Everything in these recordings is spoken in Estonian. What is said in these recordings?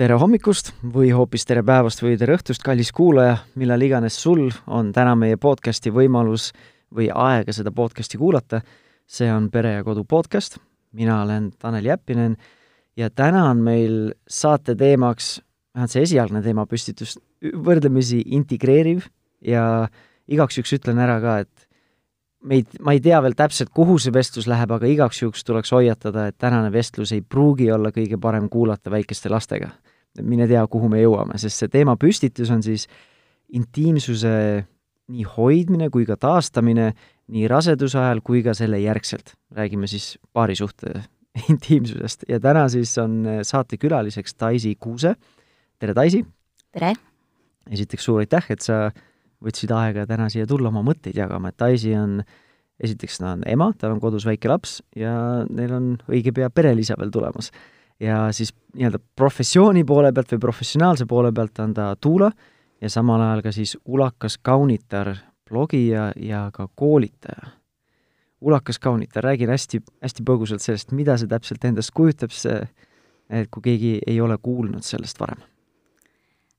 tere hommikust või hoopis tere päevast või tere õhtust, kallis kuulaja, millal iganes sul on täna meie podcasti võimalus või aega seda podcasti kuulata. see on Pere ja Kodu podcast, mina olen Tanel Jeppinen ja täna on meil saate teemaks, vähemalt see esialgne teemapüstitus, võrdlemisi integreeriv. Ja igaks juhuks ütlen ära ka, et meid, ma ei tea veel täpselt, kuhu see vestlus läheb, aga igaks juhuks tuleks hoiatada, et tänane vestlus ei pruugi olla kõige parem kuulata väikeste lastega mine tea, kuhu me jõuame, sest see teema püstitus on siis intiimsuse nii hoidmine kui ka taastamine nii raseduse ajal kui ka selle järgselt. räägime siis paarisuhte intiimsusest ja täna siis on saatekülaliseks Daisy Kuuse. tere, Daisy! tere! esiteks suur aitäh, et sa võtsid aega täna siia tulla oma mõtteid jagama, et Daisy on esiteks ta on ema, tal on kodus väike laps ja neil on õige pea perelisa veel tulemas ja siis nii-öelda professiooni poole pealt või professionaalse poole pealt on ta Tuula ja samal ajal ka siis ulakas kaunitar, blogija ja ka koolitaja. ulakas kaunitar, räägin hästi, hästi põgusalt sellest, mida see täpselt endast kujutab, see, et kui keegi ei ole kuulnud sellest varem.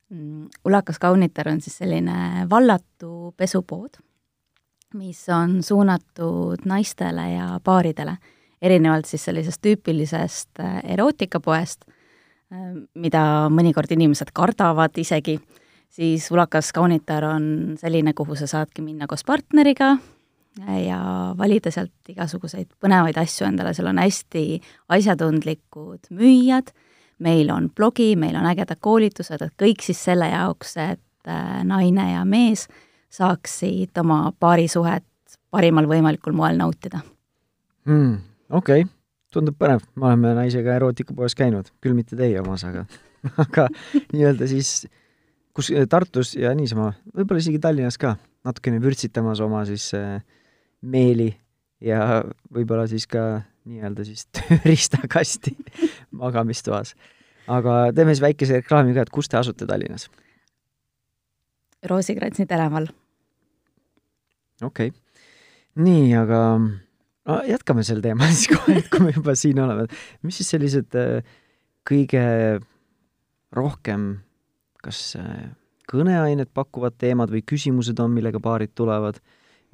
Mm, ulakas kaunitar on siis selline vallatu pesupood, mis on suunatud naistele ja paaridele erinevalt siis sellisest tüüpilisest äh, erootikapoest, äh, mida mõnikord inimesed kardavad isegi, siis Ulakas Kaunitar on selline, kuhu sa saadki minna koos partneriga äh, ja valida sealt igasuguseid põnevaid asju endale, seal on hästi asjatundlikud müüjad, meil on blogi, meil on ägedad koolitused, et kõik siis selle jaoks, et naine ja mees saaksid oma paarisuhet parimal võimalikul moel nautida. Mm okei okay., tundub põnev, me oleme naisega erootikapoes käinud, küll mitte teie omas, aga aga nii-öelda siis kus Tartus ja niisama, võib-olla isegi Tallinnas ka, natukene vürtsitamas oma siis äh, meeli ja võib-olla siis ka nii-öelda siis tööriistakasti magamistoas. aga teeme siis väikese reklaami ka, et kus te asute Tallinnas? Roosikrantsi tänaval. okei okay., nii, aga no jätkame sel teemal siis kohe, kui me juba siin oleme. mis siis sellised äh, kõige rohkem, kas äh, kõneainet pakkuvad teemad või küsimused on, millega paarid tulevad,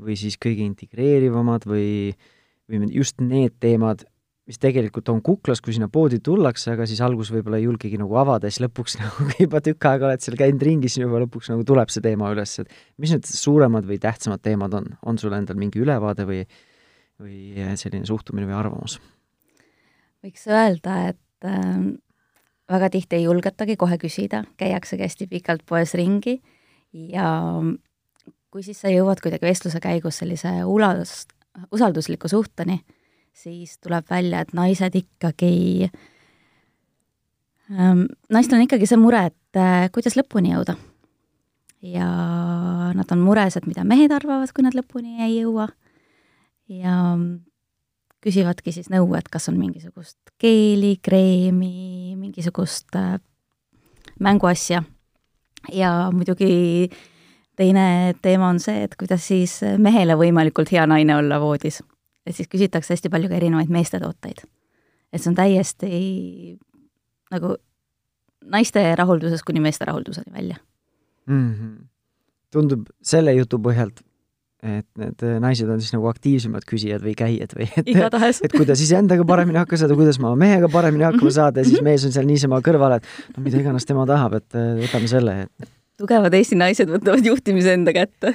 või siis kõige integreerivamad või, või just need teemad, mis tegelikult on kuklas, kui sinna poodi tullakse, aga siis alguses võib-olla ei julgegi nagu avada, siis lõpuks nagu juba tükk aega oled seal käinud ringi, siis juba lõpuks nagu tuleb see teema üles, et mis need suuremad või tähtsamad teemad on, on sul endal mingi ülevaade või või selline suhtumine või arvamus? võiks öelda, et äh, väga tihti ei julgetagi kohe küsida, käiaksegi hästi pikalt poes ringi ja kui siis sa jõuad kuidagi vestluse käigus sellise ulas, usaldusliku suhteni, siis tuleb välja, et naised ikkagi ähm,, naistel on ikkagi see mure, et äh, kuidas lõpuni jõuda. ja nad on mures, et mida mehed arvavad, kui nad lõpuni ei jõua ja küsivadki siis nõu, et kas on mingisugust keeli, kreemi, mingisugust äh, mänguasja. ja muidugi teine teema on see, et kuidas siis mehele võimalikult hea naine olla voodis. et siis küsitakse hästi palju ka erinevaid meestetooteid. et see on täiesti nagu naiste rahuldusest kuni meeste rahulduseni välja mm. -hmm. tundub selle jutu põhjalt et need äh, naised on siis nagu aktiivsemad küsijad või käijad või et, et kuidas iseendaga paremini hakkama saada, kuidas ma mehega paremini hakkama saada ja siis mees on seal niisama kõrval, et no mida iganes tema tahab, et äh, võtame selle tugevad Eesti naised võtavad juhtimise enda kätte.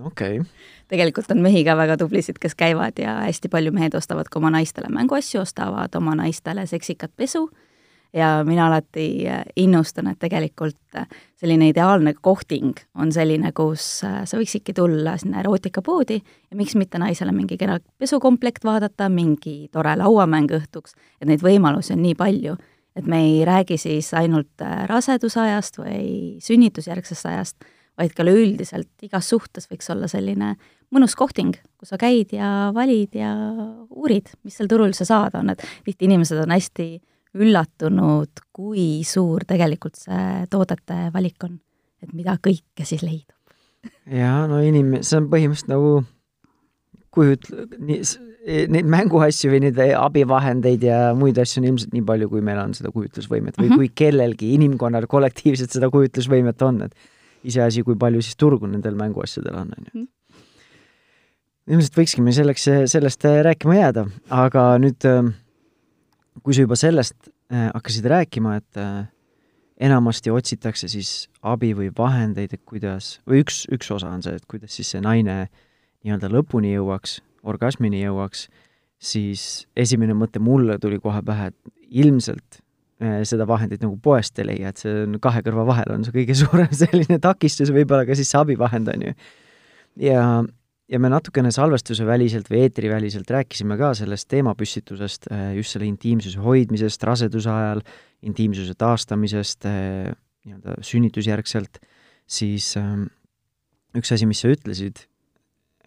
Okei. Okay. tegelikult on mehi ka väga tublisid, kes käivad ja hästi palju mehed ostavad ka oma naistele mänguasju, ostavad oma naistele seksikat pesu ja mina alati äh, innustan, et tegelikult äh, selline ideaalne kohting on selline, kus äh, sa võiksidki tulla sinna erootikapoodi ja miks mitte naisele mingi kena pesukomplekt vaadata, mingi tore lauamäng õhtuks, et neid võimalusi on nii palju, et me ei räägi siis ainult rasedusajast või sünnitusjärgsest ajast, vaid ka üleüldiselt igas suhtes võiks olla selline mõnus kohting, kus sa käid ja valid ja uurid, mis seal turul üldse saada on, et tihti inimesed on hästi üllatunud, kui suur tegelikult see toodete valik on, et mida kõike siis leidub. jaa, no inim-, see on põhimõtteliselt nagu kujut-, nii, e, neid mänguasju või neid abivahendeid ja muid asju on ilmselt nii palju, kui meil on seda kujutlusvõimet või mm -hmm. kui kellelgi inimkonnal kollektiivselt seda kujutlusvõimet on, et iseasi, kui palju siis turgu nendel mänguasjadel on, on ju. Mhm. ilmselt võikski me selleks, sellest rääkima jääda, aga nüüd kui sa juba sellest hakkasid rääkima, et enamasti otsitakse siis abi või vahendeid, et kuidas, või üks, üks osa on see, et kuidas siis see naine nii-öelda lõpuni jõuaks, orgasmini jõuaks, siis esimene mõte mulle tuli kohe pähe, et ilmselt äh, seda vahendit nagu poest ei leia, et see on kahe kõrva vahel on see kõige suurem selline takistus, võib-olla ka siis see abivahend, on ju. ja, ja me natukene salvestuse väliselt või eetriväliselt rääkisime ka sellest teemapüstitusest, äh, just selle intiimsuse hoidmisest raseduse ajal, intiimsuse taastamisest äh, nii-öelda sünnitusjärgselt, siis ähm, üks asi, mis sa ütlesid,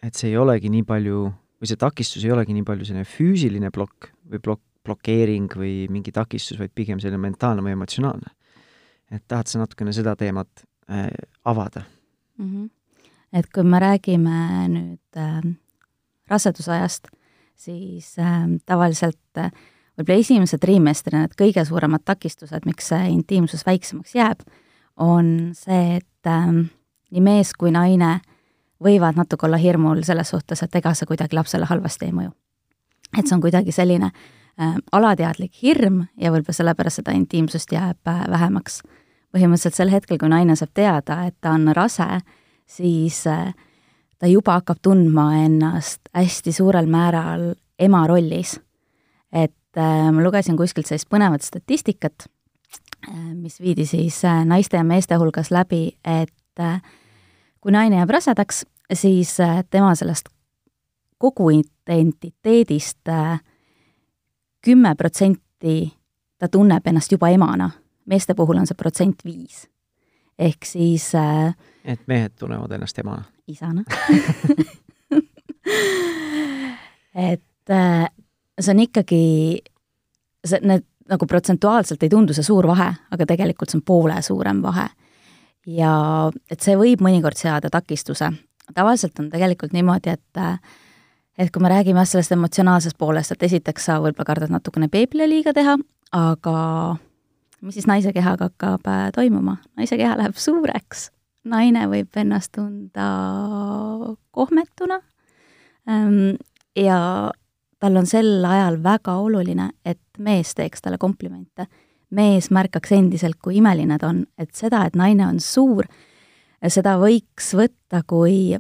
et see ei olegi nii palju, või see takistus ei olegi nii palju selline füüsiline plokk või plokk, blokeering või mingi takistus, vaid pigem selline mentaalne või emotsionaalne. et tahad sa natukene seda teemat äh, avada mm? -hmm et kui me räägime nüüd äh, rasedusajast, siis äh, tavaliselt äh, võib-olla esimese triimestri need kõige suuremad takistused, miks see intiimsus väiksemaks jääb, on see, et äh, nii mees kui naine võivad natuke olla hirmul selles suhtes, et ega see kuidagi lapsele halvasti ei mõju. et see on kuidagi selline äh, alateadlik hirm ja võib-olla sellepärast seda intiimsust jääb äh, vähemaks. põhimõtteliselt sel hetkel, kui naine saab teada, et ta on rase siis äh, ta juba hakkab tundma ennast hästi suurel määral ema rollis. et äh, ma lugesin kuskilt sellist põnevat statistikat, äh, mis viidi siis naiste ja meeste hulgas läbi, et kui naine jääb rasedaks, siis tema sellest kogu identiteedist kümme protsenti ta tunneb ennast juba emana, meeste puhul on see protsent viis. Ehk siis äh, et mehed tunnevad ennast emana? isana et äh, see on ikkagi, see, need nagu protsentuaalselt ei tundu see suur vahe, aga tegelikult see on poole suurem vahe. ja et see võib mõnikord seada takistuse. tavaliselt on tegelikult niimoodi, et äh, et kui me räägime jah, sellest emotsionaalsest poolest, et esiteks sa võib-olla kardad natukene beebile liiga teha, aga mis siis naise kehaga hakkab äh, toimuma? naise keha läheb suureks naine võib ennast tunda kohmetuna ähm, ja tal on sel ajal väga oluline, et mees teeks talle komplimente. mees märkaks endiselt, kui imeline ta on, et seda, et naine on suur, seda võiks võtta kui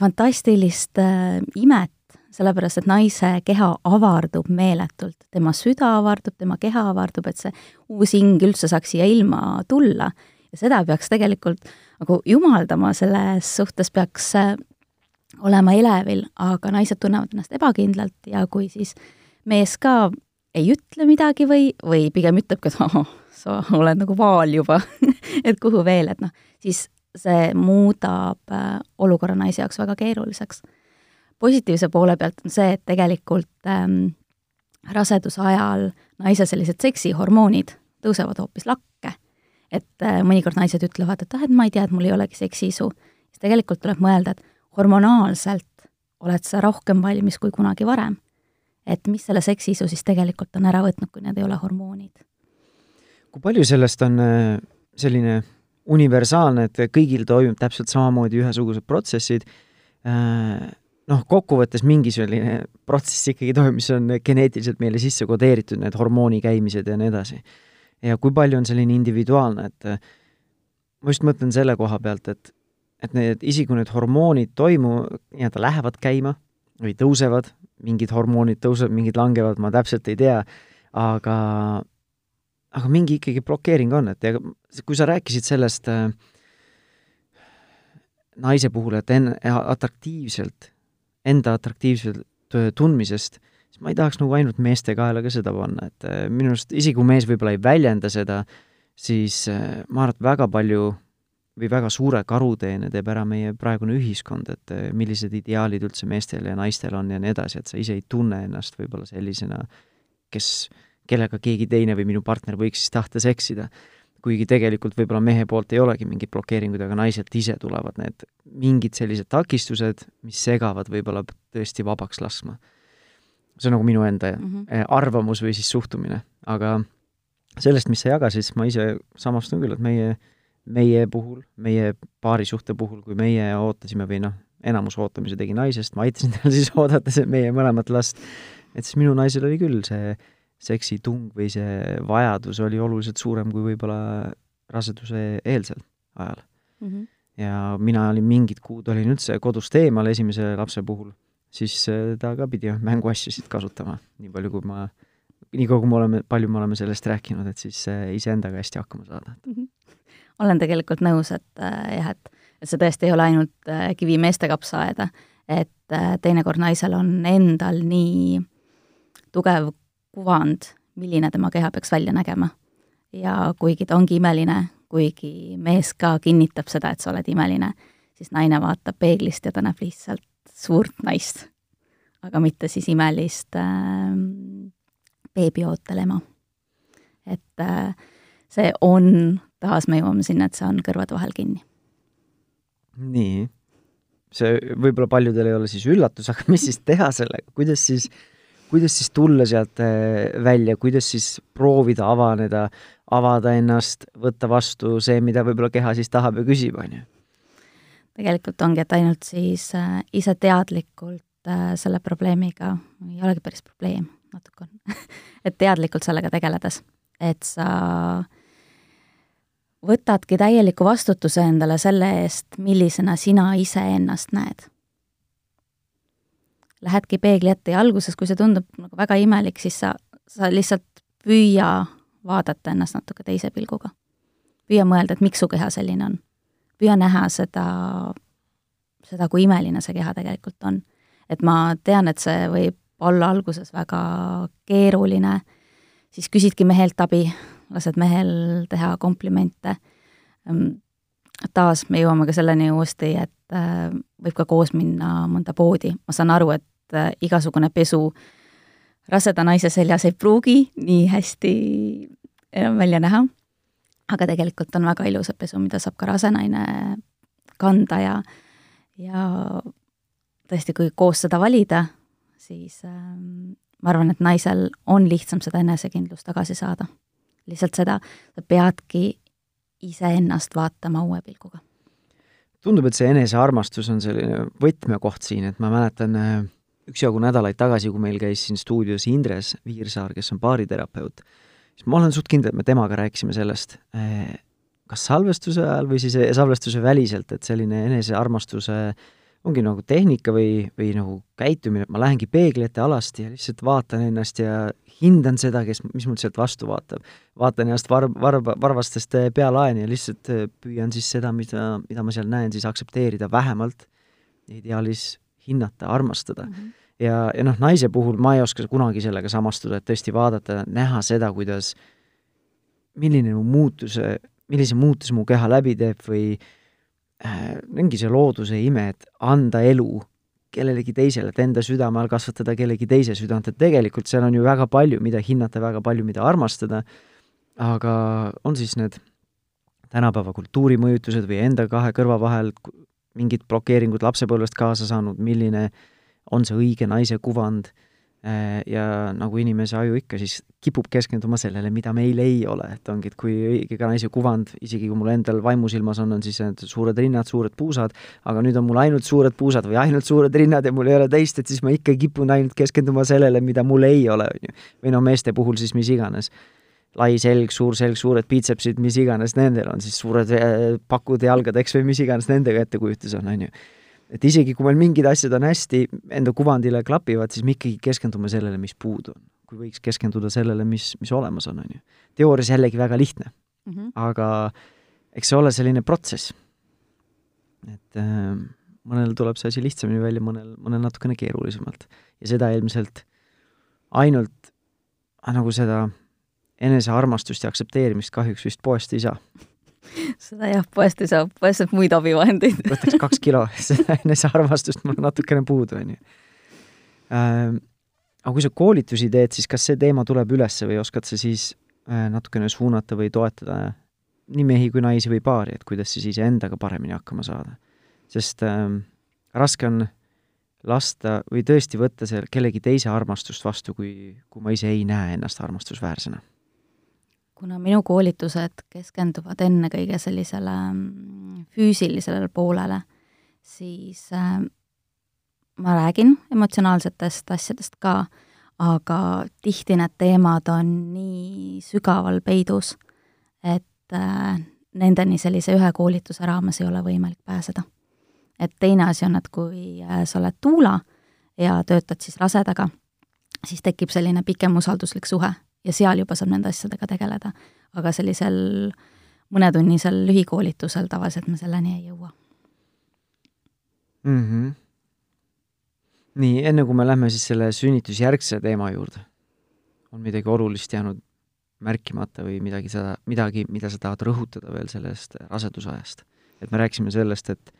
fantastilist äh, imet, sellepärast et naise keha avardub meeletult, tema süda avardub, tema keha avardub, et see uus hing üldse saaks siia ilma tulla ja seda peaks tegelikult nagu jumaldama, selles suhtes peaks äh, olema elevil, aga naised tunnevad ennast ebakindlalt ja kui siis mees ka ei ütle midagi või, või pigem ütlebki, et oh, sa oled nagu vaal juba et kuhu veel, et noh, siis see muudab äh, olukorra naise jaoks väga keeruliseks. Positiivse poole pealt on see, et tegelikult ähm, raseduse ajal naise sellised seksihormoonid tõusevad hoopis lakke et äh, mõnikord naised ütlevad, et ah, et ma ei tea, et mul ei olegi seksiisu. siis tegelikult tuleb mõelda, et hormonaalselt oled sa rohkem valmis kui kunagi varem. et mis selle seksiisu siis tegelikult on ära võtnud, kui need ei ole hormoonid. kui palju sellest on äh, selline universaalne, et kõigil toimub täpselt samamoodi ühesugused protsessid, äh, noh, kokkuvõttes mingi selline protsess ikkagi toimub, mis on geneetiliselt meile sisse kodeeritud, need hormooni käimised ja nii edasi. Ja kui palju on selline individuaalne, et äh, ma just mõtlen selle koha pealt, et et need, isegi kui need hormoonid toimu-, nii-öelda lähevad käima või tõusevad, mingid hormoonid tõusevad, mingid langevad, ma täpselt ei tea, aga aga mingi ikkagi blokeering on, et ja kui sa rääkisid sellest äh, naise puhul, et enne, atraktiivselt, enda atraktiivselt tundmisest siis ma ei tahaks nagu ainult meeste kaela ka seda panna, et äh, minu arust isegi kui mees võib-olla ei väljenda seda, siis äh, ma arvan, et väga palju või väga suure karuteene teeb ära meie praegune ühiskond, et äh, millised ideaalid üldse meestel ja naistel on ja nii edasi, et sa ise ei tunne ennast võib-olla sellisena, kes, kellega keegi teine või minu partner võiks siis tahta seksida. Kuigi tegelikult võib-olla mehe poolt ei olegi mingeid blokeeringuid, aga naiselt ise tulevad need mingid sellised takistused, mis segavad võib-olla tõesti vabaks laskma see on nagu minu enda mm -hmm. arvamus või siis suhtumine, aga sellest, mis sa jagasid, siis ma ise samastun küll, et meie, meie puhul, meie paarisuhte puhul, kui meie ootasime või noh, enamus ootamise tegi naisest, ma aitasin tal siis oodata meie mõlemat last, et siis minu naisel oli küll see seksitung või see vajadus oli oluliselt suurem kui võib-olla raseduse eelsel ajal mm. -hmm. ja mina olin mingid kuud, olin üldse kodust eemal esimese lapse puhul, siis äh, ta ka pidi mänguasjusid kasutama, nii palju kui ma, nii kaua, kui me oleme, palju me oleme sellest rääkinud, et siis äh, iseendaga hästi hakkama saada mm. -hmm. olen tegelikult nõus, et äh, jah, et, et see tõesti ei ole ainult äh, kivi meeste kapsaaeda, et äh, teinekord naisel on endal nii tugev kuvand, milline tema keha peaks välja nägema. ja kuigi ta ongi imeline, kuigi mees ka kinnitab seda, et sa oled imeline, siis naine vaatab peeglist ja ta näeb lihtsalt suurt naist, aga mitte siis imelist äh, beebiootel ema. et äh, see on, taas me jõuame sinna, et see on kõrvad vahel kinni. nii, see võib-olla paljudel ei ole siis üllatus, aga mis siis teha sellega, kuidas siis kuidas siis tulla sealt äh, välja, kuidas siis proovida avaneda, avada ennast, võtta vastu see, mida võib-olla keha siis tahab ja küsib, on ju? tegelikult ongi, et ainult siis äh, ise teadlikult äh, selle probleemiga, ei olegi päris probleem, natuke on et teadlikult sellega tegeledes, et sa võtadki täieliku vastutuse endale selle eest, millisena sina iseennast näed lähedki peegli ette ja alguses, kui see tundub nagu väga imelik, siis sa, sa lihtsalt püüa vaadata ennast natuke teise pilguga. püüa mõelda, et miks su keha selline on. püüa näha seda, seda, kui imeline see keha tegelikult on. et ma tean, et see võib olla alguses väga keeruline, siis küsidki mehelt abi, lased mehel teha komplimente, taas me jõuame ka selleni uuesti, et äh, võib ka koos minna mõnda poodi, ma saan aru, et äh, igasugune pesu raseda naise seljas ei pruugi nii hästi enam välja näha, aga tegelikult on väga ilusad pesu, mida saab ka rase naine kanda ja, ja tõesti, kui koos seda valida, siis äh, ma arvan, et naisel on lihtsam seda enesekindlust tagasi saada. lihtsalt seda, sa peadki iseennast vaatama uue pilguga. tundub, et see enesearmastus on selline võtmekoht siin, et ma mäletan äh, üksjagu nädalaid tagasi, kui meil käis siin stuudios Indres Viirsaar, kes on baariterapeut, siis ma olen suht kindel, et me temaga rääkisime sellest, äh, kas salvestuse ajal või siis salvestuse väliselt, et selline enesearmastuse äh, ongi nagu tehnika või, või nagu käitumine, et ma lähengi peegli ette alasti ja lihtsalt vaatan ennast ja hindan seda, kes, mis mul sealt vastu vaatab. vaatan ennast varb, varb, varvastest eh, pealaeni ja lihtsalt eh, püüan siis seda, mida, mida ma seal näen, siis aktsepteerida vähemalt, ideaalis hinnata, armastada mm. -hmm. ja, ja noh, naise puhul ma ei oska kunagi sellega samastuda, et tõesti vaadata, näha seda, kuidas, milline mu muutuse, millise muutuse mu keha läbi teeb või äh, Äh, ongi see looduse ime, et anda elu kellelegi teisele, et enda südame all kasvatada kellegi teise südant, et tegelikult seal on ju väga palju, mida hinnata, väga palju, mida armastada, aga on siis need tänapäeva kultuurimõjutused või enda kahe kõrva vahel mingid blokeeringud lapsepõlvest kaasa saanud, milline on see õige naise kuvand Äh, ja nagu inimese aju ikka, siis kipub keskenduma sellele, mida meil ei ole, et ongi, et kui õige naise kuvand, isegi kui mul endal vaimusilmas on, on siis need suured rinnad, suured puusad, aga nüüd on mul ainult suured puusad või ainult suured rinnad ja mul ei ole teist, et siis ma ikka kipun ainult keskenduma sellele, mida mul ei ole, on ju. või no meeste puhul siis mis iganes. lai selg, suur selg, suured piitsepsid, mis iganes nendel on siis suured äh, pakud jalgadeks või mis iganes nendega ettekujutus on, on ju et isegi, kui meil mingid asjad on hästi, enda kuvandile klapivad, siis me ikkagi keskendume sellele, mis puudu on. kui võiks keskenduda sellele, mis, mis olemas on, on ju. teoorias jällegi väga lihtne mm, -hmm. aga eks see ole selline protsess. et äh, mõnel tuleb see asi lihtsamini välja, mõnel, mõnel natukene keerulisemalt. ja seda ilmselt ainult nagu seda enesearmastust ja aktsepteerimist kahjuks vist poest ei saa seda jah, poest ei saa, poest saab muid abivahendeid võtaks kaks kilo, seda enesearmastust mul natukene puudu, on ju. Ähm, aga kui sa koolitusi teed, siis kas see teema tuleb üles või oskad sa siis äh, natukene suunata või toetada nii mehi kui naisi või paari, et kuidas siis iseendaga paremini hakkama saada? sest äh, raske on, lasta või tõesti võtta seal kellegi teise armastust vastu, kui, kui ma ise ei näe ennast armastusväärsena? Kuna minu koolitused keskenduvad ennekõike sellisele mm, füüsilisele poolele, siis äh, ma räägin emotsionaalsetest asjadest ka, aga tihti need teemad on nii sügaval peidus, et äh, nendeni sellise ühe koolituse raames ei ole võimalik pääseda. et teine asi on, et kui äh, sa oled tuula ja töötad siis rasedaga, siis tekib selline pikem usalduslik suhe ja seal juba saab nende asjadega tegeleda. aga sellisel mõnetunnisel lühikoolitusel tavaliselt me selleni ei jõua mm. -hmm nii, enne kui me lähme siis selle sünnitusjärgse teema juurde, on midagi olulist jäänud märkimata või midagi seda, midagi, mida sa tahad rõhutada veel sellest rasedusajast? et me rääkisime sellest, et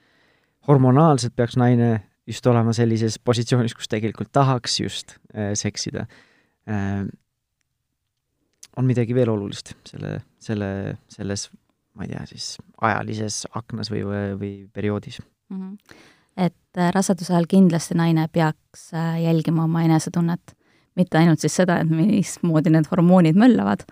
hormonaalselt peaks naine just olema sellises positsioonis, kus tegelikult tahaks just äh, seksida äh,. On midagi veel olulist selle, selle, selles, ma ei tea, siis ajalises aknas või, või, perioodis mm? -hmm et äh, raseduse ajal kindlasti naine peaks äh, jälgima oma enesetunnet. mitte ainult siis seda, et mismoodi need hormoonid möllavad,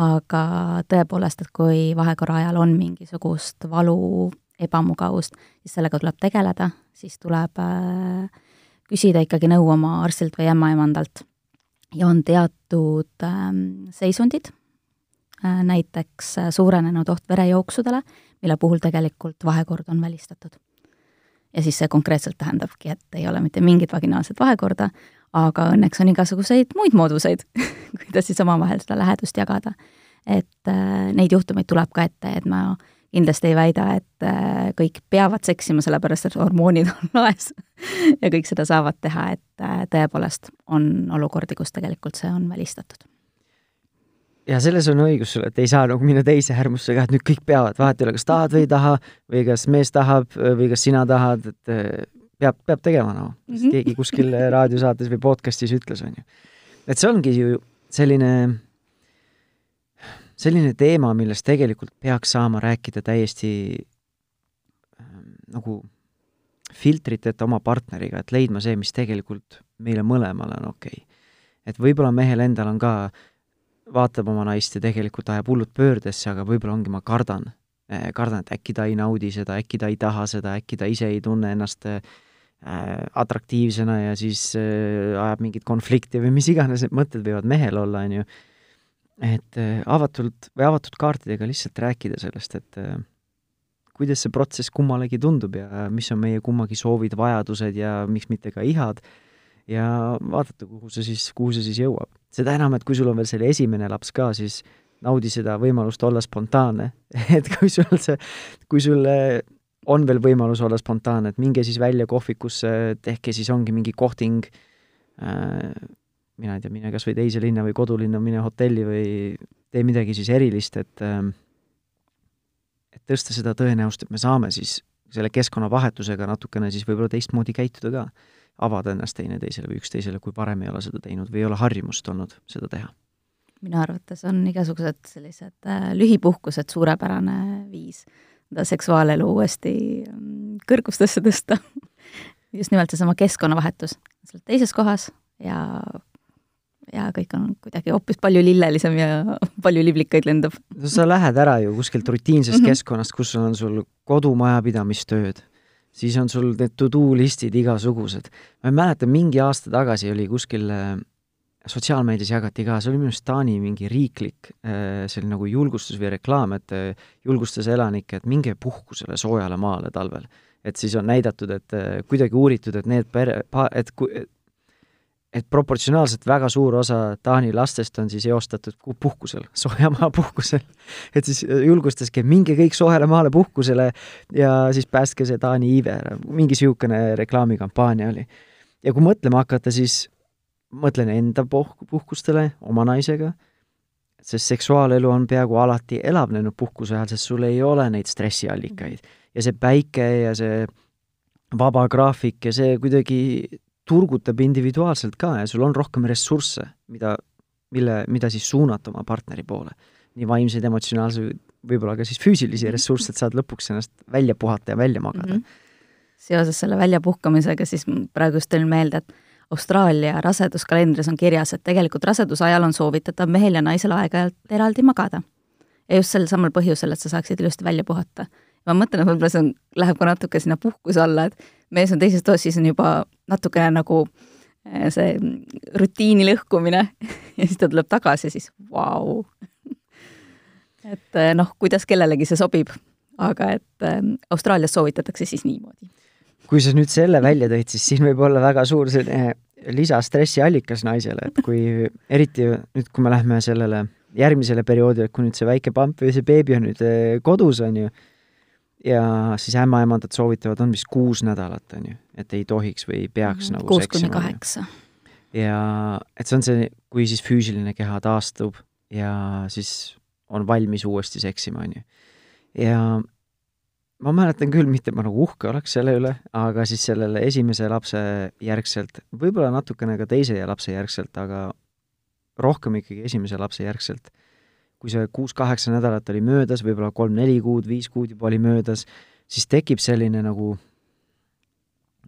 aga tõepoolest, et kui vahekorra ajal on mingisugust valu, ebamugavust, siis sellega tuleb tegeleda, siis tuleb äh, küsida ikkagi nõu oma arstilt või ämmaemandalt. Ja on teatud ähm, seisundid, näiteks suurenenud oht verejooksudele, mille puhul tegelikult vahekord on välistatud ja siis see konkreetselt tähendabki, et ei ole mitte mingit vaginaalset vahekorda, aga õnneks on igasuguseid muid mooduseid kuidas siis omavahel seda lähedust jagada. et äh, neid juhtumeid tuleb ka ette, et ma kindlasti ei väida, et äh, kõik peavad seksima, sellepärast et hormoonid on laes ja kõik seda saavad teha, et äh, tõepoolest on olukordi, kus tegelikult see on välistatud ja selles on õigus sul, et ei saa nagu minna teise äärmusse ka, et nüüd kõik peavad, vahet ei ole, kas tahad või ei taha või kas mees tahab või kas sina tahad, et eh, peab, peab tegema noh mm -hmm., keegi kuskil raadiosaates või podcast'is ütles, on ju. et see ongi ju selline, selline teema, millest tegelikult peaks saama rääkida täiesti ähm, nagu filtriteta oma partneriga, et leidma see, mis tegelikult meile mõlemale on okei okay.. et võib-olla mehel endal on ka äh, vaatab oma naist ja tegelikult ajab hullult pöördesse, aga võib-olla ongi, ma kardan, eh, kardan, et äkki ta ei naudi seda, äkki ta ei taha seda, äkki ta ise ei tunne ennast äh, atraktiivsena ja siis äh, ajab mingit konflikti või mis iganes need mõtted võivad mehel olla, on ju. Et äh, avatult või avatud kaartidega lihtsalt rääkida sellest, et äh, kuidas see protsess kummalegi tundub ja mis on meie kummagi soovid, vajadused ja miks mitte ka ihad ja vaadata, kuhu see siis, kuhu see siis jõuab. seda enam, et kui sul on veel selle esimene laps ka, siis naudi seda võimalust olla spontaanne et kui sul see, kui sul on veel võimalus olla spontaanne, et minge siis välja kohvikusse, tehke siis ongi mingi kohting äh,, mina ei tea, mine kas või teise linna või kodulinna, mine hotelli või tee midagi siis erilist, et äh, et tõsta seda tõenäosust, et me saame siis selle keskkonnavahetusega natukene siis võib-olla teistmoodi käituda ka. Avada ennast teineteisele või üksteisele, kui varem ei ole seda teinud või ei ole harjumust olnud seda teha? minu arvates on igasugused sellised äh, lühipuhkused suurepärane viis seda seksuaalelu uuesti mm, kõrgustesse tõsta. Just nimelt seesama keskkonnavahetus, sa oled teises kohas ja ja kõik on kuidagi hoopis palju lillelisem ja palju liblikaid lendab. no sa lähed ära ju kuskilt rutiinsest mm -hmm. keskkonnast, kus on sul kodumajapidamistööd siis on sul need to-do listid igasugused. ma ei mäleta, mingi aasta tagasi oli kuskil äh, sotsiaalmeedias jagati ka, see oli minu arust Taani mingi riiklik äh, selline nagu julgustus või reklaam, et äh, julgustas elanikke, et minge puhkusele soojale maale talvel. et siis on näidatud, et kuidagi uuritud, et need pere, et kui, et proportsionaalselt väga suur osa Taani lastest on siis eostatud puhkusel, soojamaa puhkusel. et siis äh, julgustaski, et minge kõik soojale maale puhkusele ja siis päästke see Taani iive ära, mingi niisugune reklaamikampaania oli. ja kui mõtlema hakata, siis mõtlen enda puh-, puhkustele oma naisega, sest seksuaalelu on peaaegu alati elavnenud puhkuse ajal, sest sul ei ole neid stressiallikaid. ja see päike ja see vaba graafik ja see kuidagi turgutab individuaalselt ka ja sul on rohkem ressursse, mida, mille, mida siis suunata oma partneri poole. nii vaimseid, emotsionaalseid, võib-olla ka siis füüsilisi mhm. ressursse, et saad lõpuks ennast välja puhata ja välja magada mm. -hmm. seoses selle väljapuhkamisega, siis praegu just tulin meelde, et Austraalia raseduskalendris on kirjas, et tegelikult raseduse ajal on soovitatav mehel ja naisel aeg-ajalt eraldi magada. ja just sel samal põhjusel, et sa saaksid ilusti välja puhata. ma mõtlen, et võib-olla see on, läheb ka natuke sinna puhkuse alla, et mees on teises toas, siis on juba natukene nagu eh, see rutiini lõhkumine ja siis ta tuleb tagasi ja siis vau. et eh, noh, kuidas kellelegi see sobib, aga et äh, Austraalias soovitatakse siis niimoodi kui sa nüüd selle välja tõid, siis siin võib olla väga suur selline lisastressi allikas naisele, et kui eriti nüüd, kui me lähme sellele järgmisele perioodile, kui nüüd see väike pamp või see beebi on nüüd kodus, on ju, ja siis ämmaemandad soovitavad, on vist kuus nädalat, on ju, et ei tohiks või ei peaks mm -hmm. nagu kuus kuni kaheksa. ja et see on see, kui siis füüsiline keha taastub ja siis on valmis uuesti seksima, on ju. ja ma mäletan küll, mitte ma nagu uhke oleks selle üle, aga siis sellele esimese lapse järgselt, võib-olla natukene ka teise lapse järgselt, aga rohkem ikkagi esimese lapse järgselt, kui see kuus-kaheksa nädalat oli möödas, võib-olla kolm-neli kuud, viis kuud juba oli möödas, siis tekib selline nagu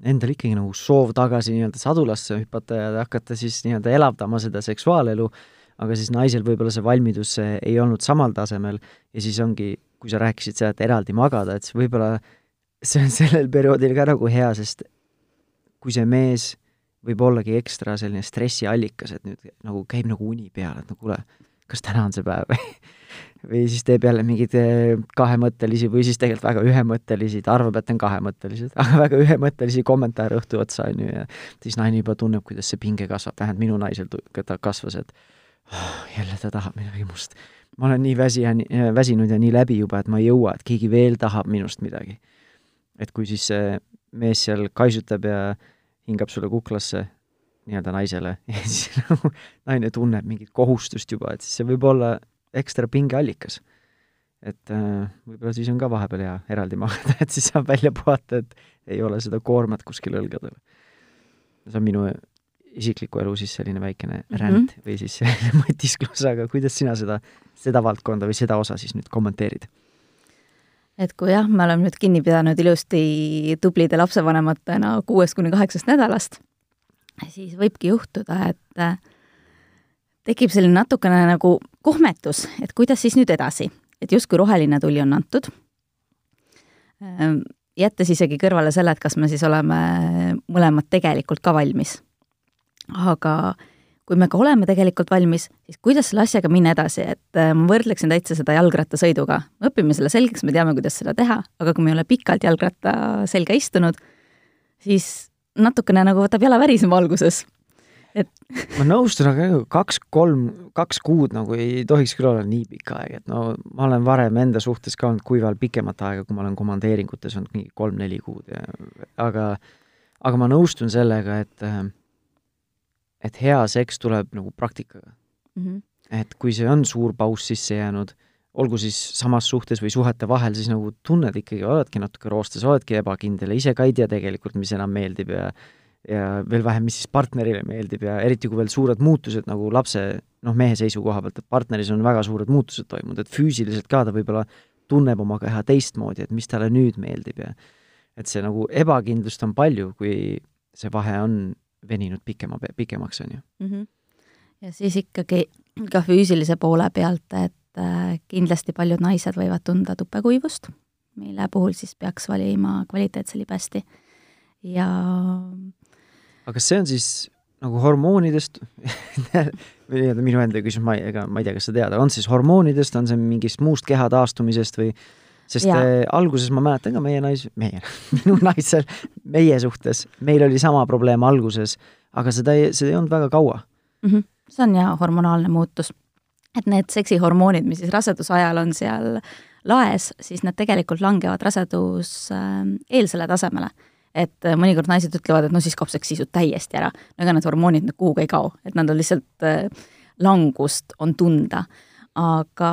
endal ikkagi nagu soov tagasi nii-öelda sadulasse hüpata ja hakata siis nii-öelda elavdama seda seksuaalelu, aga siis naisel võib-olla see valmidus ei olnud samal tasemel ja siis ongi kui sa rääkisid seda, et eraldi magada, et võib-olla see on sellel perioodil ka nagu hea, sest kui see mees võib ollagi ekstra selline stressiallikas, et nüüd nagu käib nagu uni peal, et no kuule, kas täna on see päev või või siis teeb jälle mingeid eh, kahemõttelisi või siis tegelikult väga ühemõttelisi, ta arvab, et on kahemõttelised, aga väga ühemõttelisi kommentaare õhtu otsa, on ju, ja siis naine juba tunneb, kuidas see pinge kasvab, vähemalt minu naisel ta kasvas, et oh, jälle ta tahab midagi must ma olen nii väsi ja nii, äh, väsinud ja nii läbi juba, et ma ei jõua, et keegi veel tahab minust midagi. et kui siis see mees seal kaisutab ja hingab sulle kuklasse, nii-öelda naisele, ja siis nagu naine tunneb mingit kohustust juba, et siis see võib olla ekstra pingeallikas. et äh, võib-olla siis on ka vahepeal hea eraldi magada, et siis saab välja puhata, et ei ole seda koormat kuskil õlgadel. see on minu isikliku elu siis selline väikene mm -hmm. ränd või siis selline mõtisklus, aga kuidas sina seda, seda valdkonda või seda osa siis nüüd kommenteerid? et kui jah, me oleme nüüd kinni pidanud ilusti tublide lapsevanematena kuuest kuni kaheksast nädalast, siis võibki juhtuda, et äh, tekib selline natukene nagu kohmetus, et kuidas siis nüüd edasi, et justkui roheline tuli on antud, ähm, jättes isegi kõrvale selle, et kas me siis oleme mõlemad tegelikult ka valmis. Aga kui me ka oleme tegelikult valmis, siis kuidas selle asjaga minna edasi, et äh, ma võrdleksin täitsa seda jalgrattasõiduga. me õpime selle selgeks, me teame, kuidas seda teha, aga kui me ei ole pikalt jalgratta selga istunud, siis natukene nagu võtab jala värisema alguses et ma nõustun, aga kaks-kolm, kaks kuud nagu ei tohiks küll olla nii pikk aeg, et no ma olen varem enda suhtes ka olnud kuival pikemat aega, kui ma olen komandeeringutes olnud mingi kolm-neli kuud ja aga, aga ma nõustun sellega, et et hea seks tuleb nagu praktikaga mm. -hmm. et kui see on suur paus sisse jäänud, olgu siis samas suhtes või suhete vahel, siis nagu tunned ikkagi, oledki natuke roostes, oledki ebakindel ja ise ka ei tea tegelikult, mis enam meeldib ja ja veel vähem, mis siis partnerile meeldib ja eriti, kui veel suured muutused nagu lapse, noh, mehe seisukoha pealt, et partneris on väga suured muutused toimunud, et füüsiliselt ka ta võib-olla tunneb oma keha teistmoodi, et mis talle nüüd meeldib ja et see nagu ebakindlust on palju, kui see vahe on veninud pikema, pikemaks, on ju mm. -hmm. ja siis ikkagi ka füüsilise poole pealt, et äh, kindlasti paljud naised võivad tunda tupekuivust, mille puhul siis peaks valima kvaliteetse libesti ja aga kas see on siis nagu hormoonidest või minu enda küsimus, ma ei, ega ma ei tea, kas sa tead, on siis hormoonidest, on see mingist muust keha taastumisest või sest ja. äh, alguses ma mäletan ka meie nais, meie, minu naisel, meie suhtes, meil oli sama probleem alguses, aga seda ei, seda ei olnud väga kaua mm. -hmm. see on jah hormonaalne muutus. Et need seksihormoonid, mis siis raseduse ajal on seal laes, siis need tegelikult langevad rasedus äh, tasemele et äh, mõnikord naised ütlevad, et no siis kaob seksisud täiesti ära. no ega need hormoonid nüüd kuhugi ei kao, et nad on lihtsalt äh,, langust on tunda. aga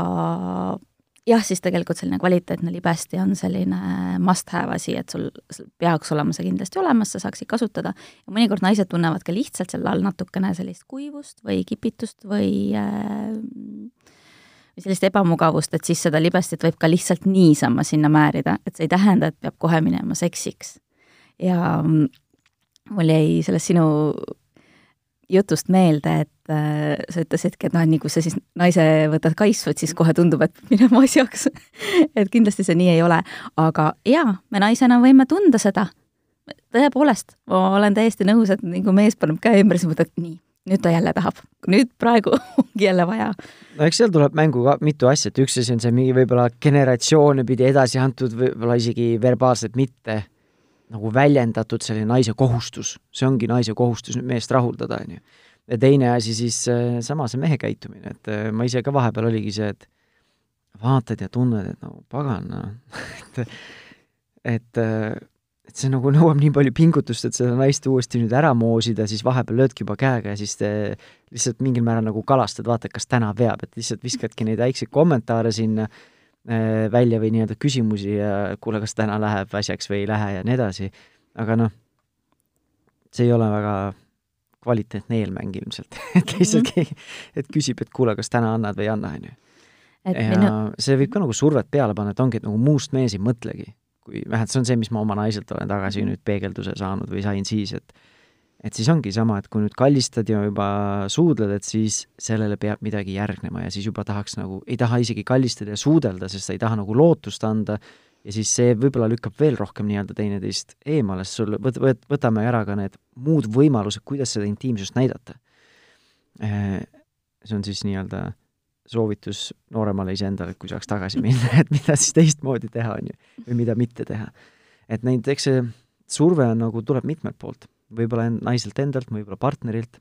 jah, siis tegelikult selline kvaliteetne libesti on selline must have asi, et sul, sul peaks olema see kindlasti olemas, sa saaksid kasutada. ja mõnikord naised tunnevad ka lihtsalt selle all natukene sellist kuivust või kipitust või äh, sellist ebamugavust, et siis seda libestit võib ka lihtsalt niisama sinna määrida, et see ei tähenda, et peab kohe minema seksiks. ja mm, mul jäi sellest sinu jutust meelde, et äh, sa ütlesidki, et noh, et nii kui sa siis naise võtad kaisu, et siis kohe tundub, et minema asjaks et kindlasti see nii ei ole, aga jaa, me naisena võime tunda seda. tõepoolest, ma olen täiesti nõus, et nii kui mees paneb käe ümber, siis mõtled, nii, nüüd ta jälle tahab, nüüd praegu ongi jälle vaja. no eks seal tuleb mängu ka mitu asja, et üks asi on see mingi võib-olla generatsioone pidi edasi antud, võib-olla isegi verbaalselt mitte nagu väljendatud selline naise kohustus, see ongi naise kohustus nüüd meest rahuldada, on ju. ja teine asi siis äh, sama, see mehe käitumine, et äh, ma ise ka vahepeal oligi see, et vaatad ja tunned, et nagu pagan, noh et et äh, et see nagu nõuab nii palju pingutust, et seda naist uuesti nüüd ära moosida, siis vahepeal löödki juba käega ja siis te lihtsalt mingil määral nagu kalastad, vaatad, kas täna veab, et lihtsalt viskadki neid väikseid kommentaare sinna välja või nii-öelda küsimusi ja kuule, kas täna läheb asjaks või ei lähe ja nii edasi. aga noh, see ei ole väga kvaliteetne eelmäng ilmselt et lihtsalt mm -hmm. keegi, et küsib, et kuule, kas täna annad või ei anna, on ju. ja minu... see võib ka nagu survet peale panna, et ongi, et nagu muust mees ei mõtlegi kui vähemalt see on see, mis ma oma naiselt olen tagasi nüüd peegelduse saanud või sain siis, et et siis ongi sama, et kui nüüd kallistad ja juba suudled, et siis sellele peab midagi järgnema ja siis juba tahaks nagu, ei taha isegi kallistada ja suudelda, sest sa ei taha nagu lootust anda ja siis see võib-olla lükkab veel rohkem nii-öelda teineteist eemale, sest sul võt-, võt-, võtame ära ka need muud võimalused, kuidas seda intiimsust näidata. Äh, see on siis nii-öelda soovitus nooremale iseendale, et kui saaks tagasi minna, et mida siis teistmoodi teha, on ju, või mida mitte teha. et neid, eks see surve on nagu, tuleb mitmelt poolt, võib-olla naiselt endalt, võib-olla partnerilt.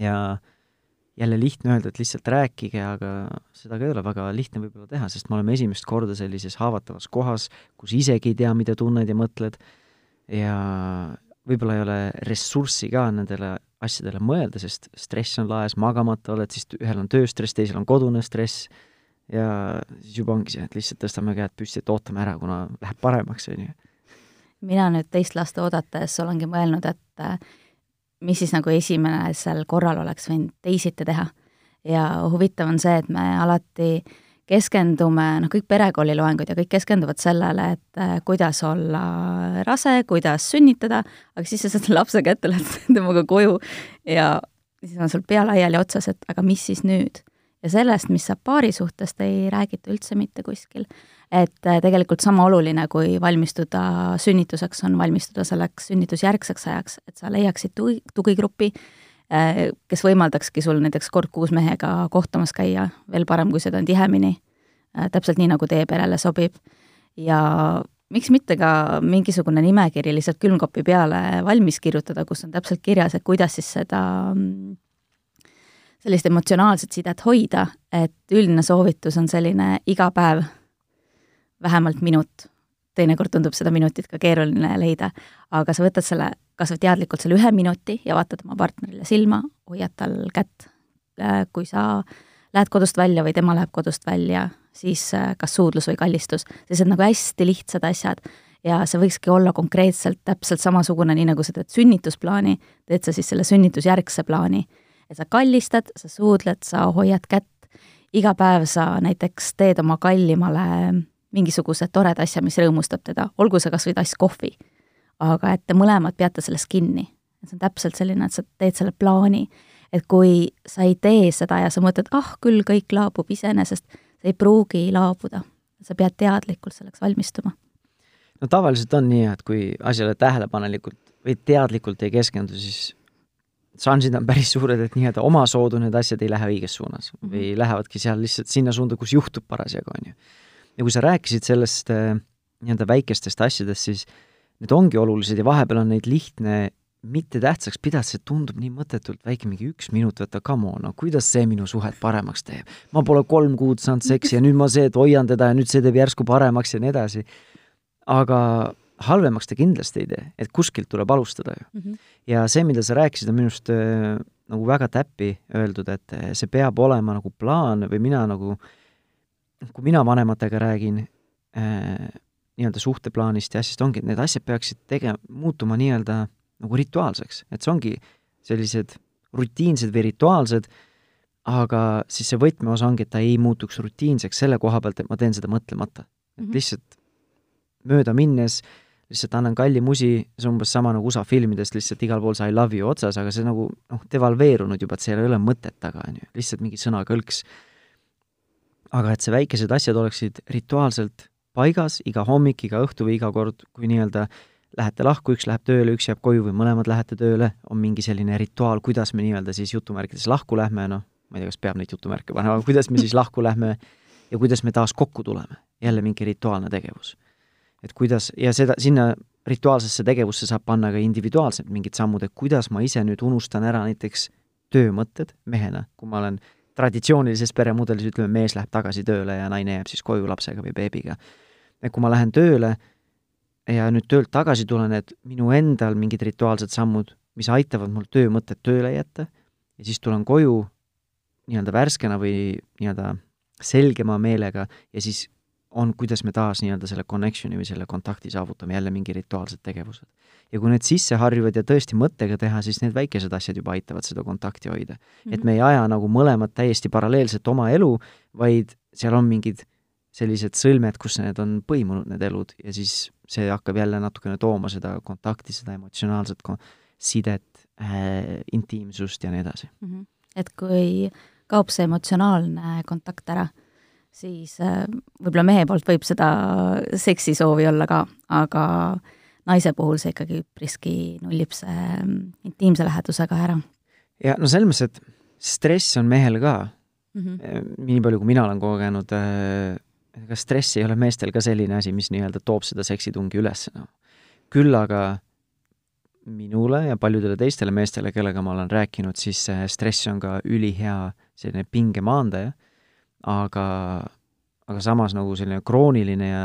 Ja jälle lihtne öelda, et lihtsalt rääkige, aga seda ka ei ole väga lihtne võib-olla teha, sest me oleme esimest korda sellises haavatavas kohas, kus isegi ei tea, mida tunned ja mõtled. Ja võib-olla ei ole ressurssi ka nendele asjadele mõelda, sest stress on laes, magamata oled, siis ühel on tööstress, teisel on kodune stress. Ja siis juba ongi see, et lihtsalt tõstame käed püsti, et ootame ära, kuna läheb paremaks, on ju. Mina nüüd teist last oodates olengi mõelnud, et äh, mis siis nagu esimesel korral oleks võinud teisiti teha. ja huvitav on see, et me alati keskendume, noh, kõik perekooliloengud ja kõik keskenduvad sellele, et äh, kuidas olla rase, kuidas sünnitada, aga siis sa saad lapse kätte, lähed temaga koju ja siis on sul pea laiali otsas, et aga mis siis nüüd? ja sellest, mis saab paari suhtest, ei räägita üldse mitte kuskil. Et äh, tegelikult sama oluline, kui valmistuda sünnituseks, on valmistuda selleks sünnitusjärgseks ajaks, et sa leiaksid tugi, tugigrupi, Äh, kes võimaldakski sul näiteks kord kuus mehega kohtumas käia, veel parem, kui seda on tihemini, äh, täpselt nii, nagu teie perele sobib. ja miks mitte ka mingisugune nimekiri lihtsalt külmkapi peale valmis kirjutada, kus on täpselt kirjas, et kuidas siis seda mm, sellist emotsionaalset sidet hoida, et üldine soovitus on selline iga päev vähemalt minut. Teinekord tundub seda minutit ka keeruline leida, aga sa võtad selle kas või teadlikult selle ühe minuti ja vaatad oma partnerile silma, hoiad tal kätt, äh, kui sa lähed kodust välja või tema läheb kodust välja, siis äh, kas suudlus või kallistus, sellised nagu hästi lihtsad asjad ja see võikski olla konkreetselt täpselt samasugune, nii nagu sa teed sünnitusplaani, teed sa siis selle sünnitusjärgse plaani. et sa kallistad, sa suudled, sa hoiad kätt, iga päev sa näiteks teed oma kallimale mingisuguse toreda asja, mis rõõmustab teda, olgu see kas või tass kohvi. aga et te mõlemad peate sellest kinni. see on täpselt selline, et sa teed selle plaani, et kui sa ei tee seda ja sa mõtled, ah, küll kõik laabub iseenesest, see ei pruugi laabuda. sa pead teadlikult selleks valmistuma. no tavaliselt on nii, et kui asjale tähelepanelikult või teadlikult ei keskendu, siis šansid on päris suured, et nii-öelda omasoodu need asjad ei lähe õiges suunas -hmm. või lähevadki seal lihtsalt sinna suunda, kus juhtub parasjagu, on ju ja kui sa rääkisid sellest äh, nii-öelda väikestest asjadest, siis need ongi olulised ja vahepeal on neid lihtne mitte tähtsaks pidada, see tundub nii mõttetult väike, mingi üks minut võtta, come on, no kuidas see minu suhet paremaks teeb? ma pole kolm kuud saanud seksi ja nüüd ma see, et hoian teda ja nüüd see teeb järsku paremaks ja nii edasi. aga halvemaks ta kindlasti ei tee, et kuskilt tuleb alustada ju mm. -hmm. ja see, mida sa rääkisid, on minu arust äh, nagu väga täppi öeldud, et äh, see peab olema nagu plaan või mina nagu äh, kui mina vanematega räägin äh, nii-öelda suhteplaanist ja asjast, ongi, et need asjad peaksid tegema, muutuma nii-öelda nagu rituaalseks, et see ongi sellised rutiinsed või rituaalsed, aga siis see võtmeosa ongi, et ta ei muutuks rutiinseks selle koha pealt, et ma teen seda mõtlemata. et mm -hmm. lihtsalt mööda minnes lihtsalt annan kalli musi, see on umbes sama nagu USA filmidest, lihtsalt igal pool see I love you otsas, aga see nagu noh, devalveerunud juba, et seal ei ole mõtet taga, on ju, lihtsalt mingi sõnakõlks. Aga et see väikesed asjad oleksid rituaalselt paigas iga hommik, iga õhtu või iga kord, kui nii-öelda lähete lahku, üks läheb tööle, üks jääb koju või mõlemad lähete tööle, on mingi selline rituaal, kuidas me nii-öelda siis jutumärkides lahku lähme, noh, ma ei tea, kas peab neid jutumärke panema, kuidas me siis lahku lähme ja kuidas me taas kokku tuleme. jälle mingi rituaalne tegevus. et kuidas, ja seda, sinna rituaalsesse tegevusse saab panna ka individuaalselt mingid sammud, et kuidas ma ise nüüd unustan ära näiteks töömõtted mehena, kui ma olen traditsioonilises peremudelis, ütleme, mees läheb tagasi tööle ja naine jääb siis koju lapsega või beebiga. et kui ma lähen tööle ja nüüd töölt tagasi tulen, et minu endal mingid rituaalsed sammud, mis aitavad mul töömõtted tööle jätta ja siis tulen koju nii-öelda värskena või nii-öelda selgema meelega ja siis on, kuidas me taas nii-öelda selle connection'i või selle kontakti saavutame, jälle mingi rituaalsed tegevused. ja kui need sisse harjuvad ja tõesti mõttega teha, siis need väikesed asjad juba aitavad seda kontakti hoida mm. -hmm. et Mhm. me ei aja nagu mõlemad täiesti paralleelselt oma elu, vaid seal on mingid sellised sõlmed, kus need on põimunud, need elud, ja siis see hakkab jälle natukene tooma seda kontakti, seda emotsionaalset kon-, sidet äh,, intiimsust ja nii edasi. Mhm. et kui kaob see emotsionaalne kontakt ära, siis äh, võib-olla mehe poolt võib seda seksisoovi olla ka, aga naise puhul see ikkagi üpriski nullib see mm, intiimse lähedusega ära ja no selles mõttes, et stress on mehel ka, mm. -hmm. nii palju, kui mina olen kogenud, ega stress ei ole meestel ka selline asi, mis nii-öelda toob seda seksitungi üles, noh. küll aga minule ja paljudele teistele meestele, kellega ma olen rääkinud, siis stress on ka ülihea selline pinge maandaja, aga, aga samas nagu selline krooniline ja,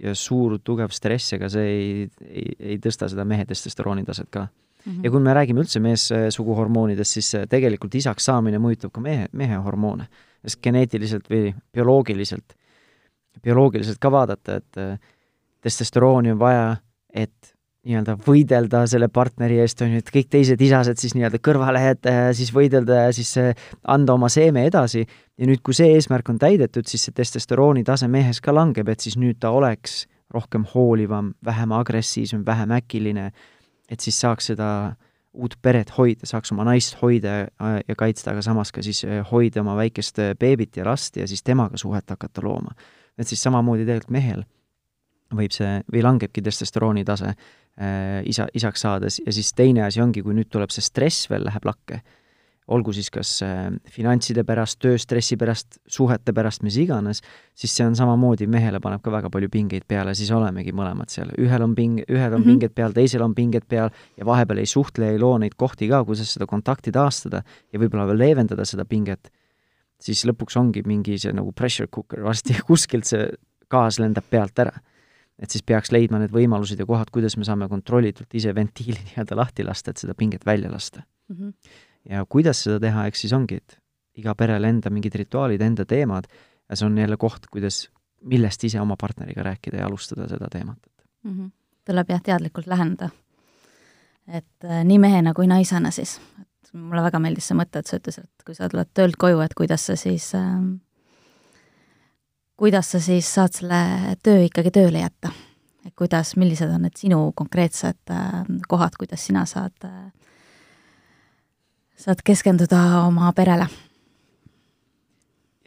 ja suur tugev stress, ega see ei, ei, ei tõsta seda mehe testosterooni taset ka Mhm. ja kui me räägime üldse meessuguhormoonidest, siis äh, tegelikult isaks saamine mõjutab ka mehe, mehe hormoone. sest geneetiliselt või bioloogiliselt, bioloogiliselt ka vaadata, et äh, testosterooni on vaja, et nii-öelda võidelda selle partneri eest, on ju, et kõik teised isased siis nii-öelda kõrvale jätta ja siis võidelda ja siis äh, anda oma seeme edasi. ja nüüd, kui see eesmärk on täidetud, siis see testosterooni tase mehes ka langeb, et siis nüüd ta oleks rohkem hoolivam, vähem agressiivsem, vähem äkiline et siis saaks seda uut peret hoida, saaks oma naist hoida äh, ja kaitsta, aga samas ka siis äh, hoida oma väikest beebit ja last ja siis temaga suhet hakata looma. et siis samamoodi tegelikult mehel võib see, või langebki testosterooni tase äh, isa, isaks saades ja siis teine asi ongi, kui nüüd tuleb see stress veel läheb lakke, olgu siis kas äh, finantside pärast, tööstressi pärast, suhete pärast, mis iganes, siis see on samamoodi, mehele paneb ka väga palju pingeid peale, siis olemegi mõlemad seal, ühel on ping, ühel on mm. -hmm. pinged peal, teisel on pinged peal ja vahepeal ei suhtle, ei loo neid kohti ka, kuidas seda kontakti taastada ja võib-olla veel leevendada seda pinget, siis lõpuks ongi mingi see nagu pressure cooker, varsti kuskilt see gaas lendab pealt ära. Et siis peaks leidma need võimalused ja kohad, kuidas me saame kontrollitult ise ventiili nii-öelda lahti lasta, et seda pinget välja lasta Mm -hmm. ja kuidas seda teha, eks siis ongi, et iga perel enda mingid rituaalid, enda teemad ja see on jälle koht, kuidas, millest ise oma partneriga rääkida ja alustada seda teemat. mm. -hmm. tuleb jah, teadlikult läheneda. et äh, nii mehena kui naisena siis, et mulle väga meeldis see mõte, et sa ütlesid, et kui sa tuled töölt koju, et kuidas sa siis äh,, kuidas sa siis saad selle töö ikkagi tööle jätta? et kuidas, millised on need sinu konkreetsed äh, kohad, kuidas sina saad äh,, saad keskenduda oma perele?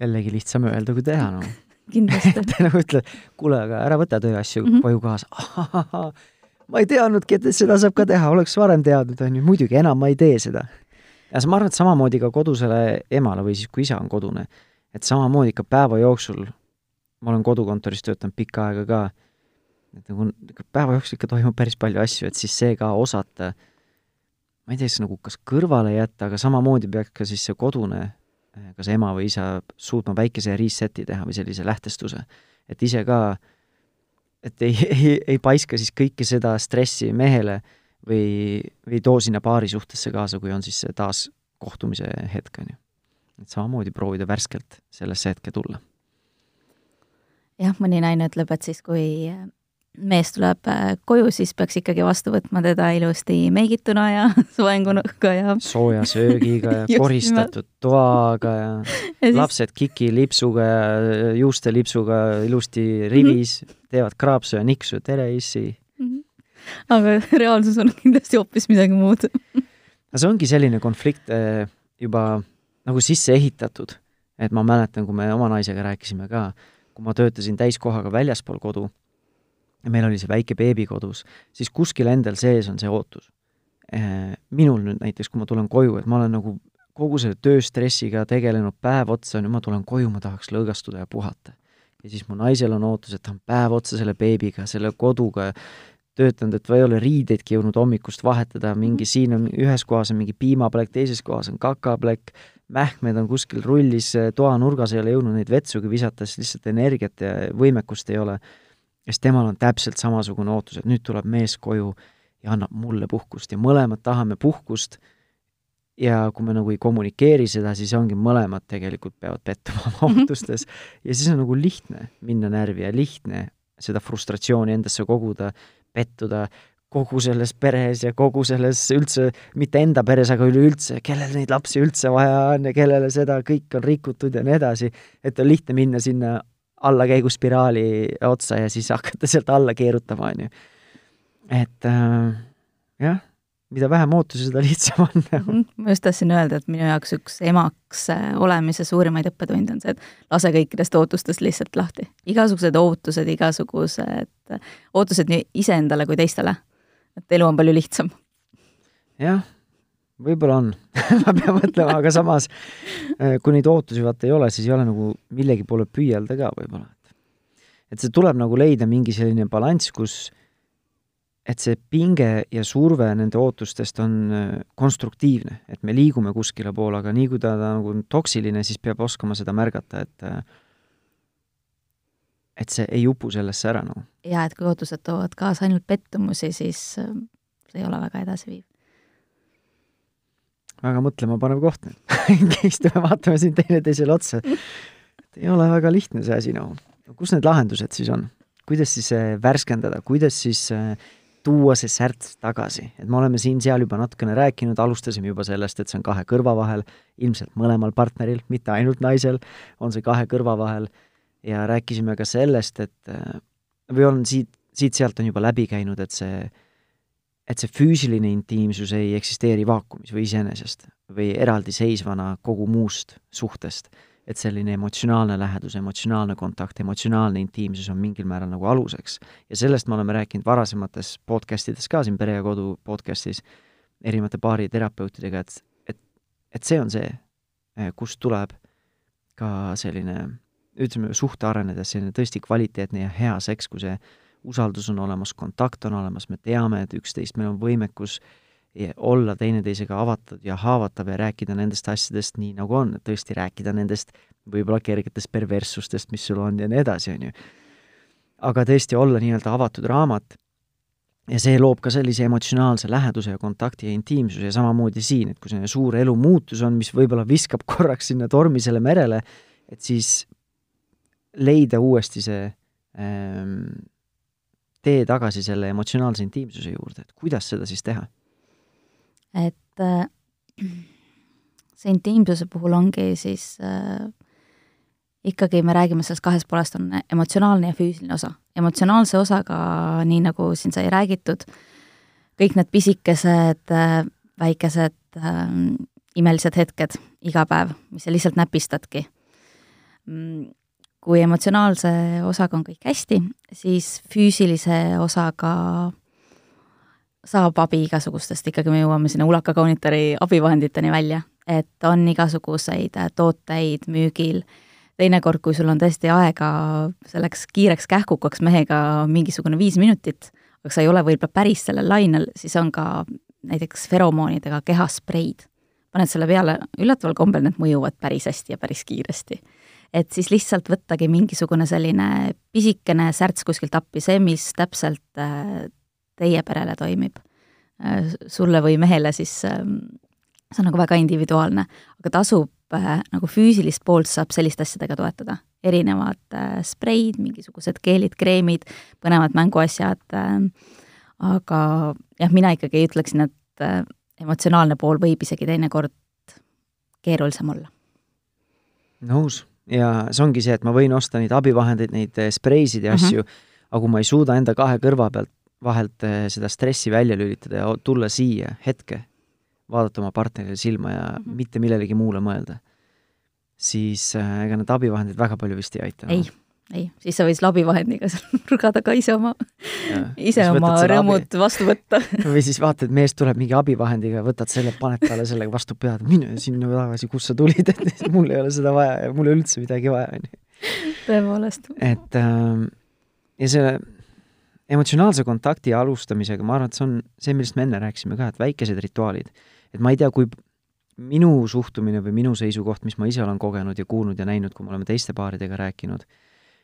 jällegi lihtsam öelda kui teha, noh. kindlasti et nagu ütled, kuule, aga ära võta tööasju mm. -hmm. koju kaasa. ma ei teadnudki, et seda saab ka teha, oleks varem teadnud, on ju, muidugi enam ma ei tee seda. ja ma arvan, et samamoodi ka kodusele emale või siis, kui isa on kodune, et samamoodi ikka päeva jooksul, ma olen kodukontoris töötanud pikka aega ka, et nagu päeva jooksul ikka toimub päris palju asju, et siis see ka osata, ma ei tea, kas nagu kas kõrvale jätta, aga samamoodi peaks ka siis see kodune kas ema või isa suutma väikese reset'i teha või sellise lähtestuse. et ise ka, et ei, ei, ei paiska siis kõike seda stressi mehele või, või too sinna paari suhtesse kaasa, kui on siis see taas kohtumise hetk, on ju. et samamoodi proovida värskelt sellesse hetke tulla. Jah, mõni naine ütleb, et siis, kui mees tuleb äh, koju, siis peaks ikkagi vastu võtma teda ilusti meigituna ja soenguga ja sooja söögiga ja koristatud toaga ja, ja siis lapsed kikilipsuga ja juustelipsuga ilusti rivis mm, -hmm. teevad kraapsu ja niksu, tere issi. Mhm. aga reaalsus on kindlasti hoopis midagi muud. no see ongi selline konflikt juba nagu sisse ehitatud, et ma mäletan, kui me oma naisega rääkisime ka, kui ma töötasin täiskohaga väljaspool kodu ja meil oli see väike beebi kodus, siis kuskil endal sees on see ootus. Eh, minul nüüd näiteks, kui ma tulen koju, et ma olen nagu kogu selle tööstressiga tegelenud päev otsa, nüüd ma tulen koju, ma tahaks lõõgastuda ja puhata. ja siis mu naisel on ootus, et ta on päev otsa selle beebiga, selle koduga töötanud, et ma ei ole riideidki jõudnud hommikust vahetada, mingi mhm. siin on ühes kohas on mingi piimaplekk, teises kohas on kakaplekk, mähkmed on kuskil rullis toanurgas, ei ole jõudnud neid vetsugi visata, sest lihtsalt energiat ja võimekust ei ole. ja siis temal on täpselt samasugune ootus, et nüüd tuleb mees koju ja annab mulle puhkust ja mõlemad tahame puhkust ja kui me nagu ei kommunikeeri seda, siis ongi mõlemad tegelikult peavad pettuma oma mhm. ootustes ja siis on nagu lihtne minna närvi ja lihtne seda frustratsiooni endasse koguda, pettuda kogu selles peres ja kogu selles üldse, mitte enda peres, aga üleüldse, kellel neid lapsi üldse vaja on ja kellele seda kõik on rikutud ja nii edasi, et on lihtne minna sinna allakäiguspiraali otsa ja siis hakata sealt alla keerutama, on ju. et äh, jah, mida vähem ootusi, seda lihtsam on. -hmm. ma just tahtsin öelda, et minu jaoks üks emaks äh, olemise suurimaid õppetunde on see, et lase kõikidest ootustest lihtsalt lahti. igasugused ootused, igasugused ootused nii iseendale kui teistele et elu on palju lihtsam. jah, võib-olla on ma pean mõtlema, aga samas äh, kui neid ootusi vaata ei ole, siis ei ole nagu millegi poole püüelda ka võib-olla. et see tuleb nagu leida mingi selline balanss, kus et see pinge ja surve nende ootustest on äh, konstruktiivne, et me liigume kuskile poole, aga nii kui ta, ta nagu on toksiline, siis peab oskama seda märgata, et äh, et see ei upu sellesse ära nagu. jaa, et kui ootused toovad kaasa ainult pettumusi, siis äh, see ei ole väga edasiviiv. väga mõtlemapanev koht nüüd istume, vaatame siin teineteisele otsa. et ei ole väga lihtne see asi nagu. kus need lahendused siis on? kuidas siis äh, värskendada, kuidas siis äh, tuua see särts tagasi, et me oleme siin-seal juba natukene rääkinud, alustasime juba sellest, et see on kahe kõrva vahel, ilmselt mõlemal partneril, mitte ainult naisel, on see kahe kõrva vahel ja rääkisime ka sellest, et äh, või on siit, siit-sealt on juba läbi käinud, et see, et see füüsiline intiimsus ei eksisteeri vaakumis või iseenesest või eraldiseisvana kogu muust suhtest. et selline emotsionaalne lähedus, emotsionaalne kontakt, emotsionaalne intiimsus on mingil määral nagu aluseks. ja sellest me oleme rääkinud varasemates podcastides ka siin Pere ja Kodu podcastis erinevate baariterapeutidega, et, et, et see on see, kust tuleb ka selline ütleme, suhte arenedes selline tõesti kvaliteetne ja hea seks, kui see usaldus on olemas, kontakt on olemas, me teame, et üksteist, meil on võimekus olla teineteisega avatud ja haavatav ja rääkida nendest asjadest nii, nagu on, et tõesti rääkida nendest võib-olla kergetest perverssustest, mis sul on ja nii edasi, on ju. aga tõesti olla nii-öelda avatud raamat ja see loob ka sellise emotsionaalse läheduse ja kontakti ja intiimsuse ja samamoodi siin, et kui selline suur elumuutus on, mis võib-olla viskab korraks sinna tormisele merele, et siis leida uuesti see ähm, tee tagasi selle emotsionaalse intiimsuse juurde, et kuidas seda siis teha? et äh, see intiimsuse puhul ongi siis äh, ikkagi me räägime sellest kahest poolest, on emotsionaalne ja füüsiline osa. emotsionaalse osaga, nii nagu siin sai räägitud, kõik need pisikesed äh, väikesed äh, imelised hetked iga päev, mis sa lihtsalt näpistadki mm kui emotsionaalse osaga on kõik hästi, siis füüsilise osaga saab abi igasugustest, ikkagi me jõuame sinna ulakakaunitari abivahenditeni välja, et on igasuguseid tooteid müügil, teinekord, kui sul on tõesti aega selleks kiireks kähkukaks mehega mingisugune viis minutit, aga sa ei ole võib-olla päris sellel lainel, siis on ka näiteks feromoonidega kehaspreid. paned selle peale, üllataval kombel need mõjuvad päris hästi ja päris kiiresti et siis lihtsalt võttagi mingisugune selline pisikene särts kuskilt appi, see, mis täpselt äh, teie perele toimib. Äh, sulle või mehele siis ähm, see on nagu väga individuaalne, aga tasub äh, nagu füüsilist poolt saab selliste asjadega toetada. erinevad spreid, mingisugused geelid, kreemid, põnevad mänguasjad, aga jah, mina ikkagi ütleksin, et emotsionaalne pool võib isegi teinekord keerulisem olla. nõus ja see ongi see, et ma võin osta neid abivahendeid, neid eh, spreisid ja asju mm, -hmm. aga kui ma ei suuda enda kahe kõrva pealt vahelt eh, seda stressi välja lülitada ja tulla siia hetke, vaadata oma partnerile silma ja mm -hmm. mitte millelegi muule mõelda, siis äh, ega need abivahendid väga palju vist ei aita. ei, ei, siis sa võid selle abivahendiga seal nurga taga ise oma, ise oma rõõmud vastu võtta või siis vaatad, mees tuleb mingi abivahendiga, võtad selle, paned talle sellega vastu pead, mine sinna tagasi, kust sa tulid, et mul ei ole seda vaja ja mul ei ole üldse midagi vaja, on ju. tõepoolest. et äh, ja selle emotsionaalse kontakti alustamisega, ma arvan, et see on see, millest me enne rääkisime ka, et väikesed rituaalid. et ma ei tea, kui minu suhtumine või minu seisukoht, mis ma ise olen kogenud ja kuulnud ja näinud, kui me oleme teiste paaridega rääkinud,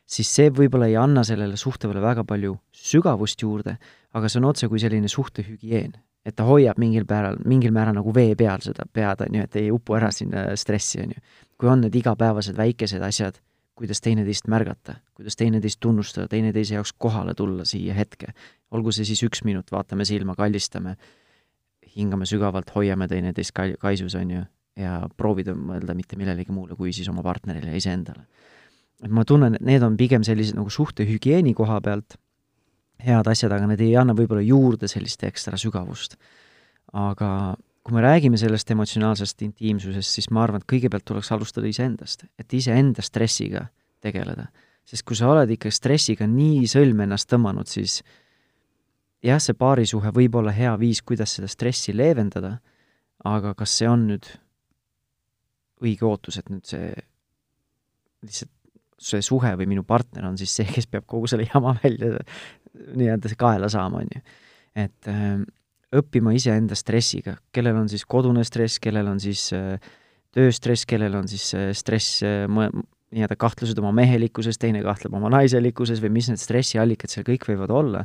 siis see võib-olla ei anna sellele suhtele väga palju sügavust juurde, aga see on otse kui selline suhtehügieen. et ta hoiab mingil määral, mingil määral nagu vee peal seda pead, on ju, et ei upu ära sinna stressi, on ju. kui on need igapäevased väikesed asjad, kuidas teineteist märgata, kuidas teineteist tunnustada, teineteise jaoks kohale tulla siia hetke. olgu see siis üks minut, vaatame silma, kallistame, hingame sügavalt, hoiame teineteist kai-, kaisus, on ju, ja proovida mõelda mitte millelegi muule kui siis oma partnerile ja iseendale. Et ma tunnen, et need on pigem sellised nagu suhtehügieeni koha pealt head asjad, aga need ei anna võib-olla juurde sellist ekstra sügavust. aga kui me räägime sellest emotsionaalsest intiimsusest, siis ma arvan, et kõigepealt tuleks alustada iseendast, et iseenda stressiga tegeleda. sest kui sa oled ikka stressiga nii sõlme ennast tõmmanud, siis jah, see paarisuhe võib olla hea viis, kuidas seda stressi leevendada, aga kas see on nüüd õige ootus, et nüüd see lihtsalt see suhe või minu partner on siis see, kes peab kogu selle jama välja nii-öelda kaela saama, on ju. et ähm, õppima iseenda stressiga, kellel on siis kodune stress, kellel on siis äh, tööstress, kellel on siis äh, stress äh, nii-öelda kahtlused oma mehelikkuses, teine kahtleb oma naiselikkuses või mis need stressiallikad seal kõik võivad olla,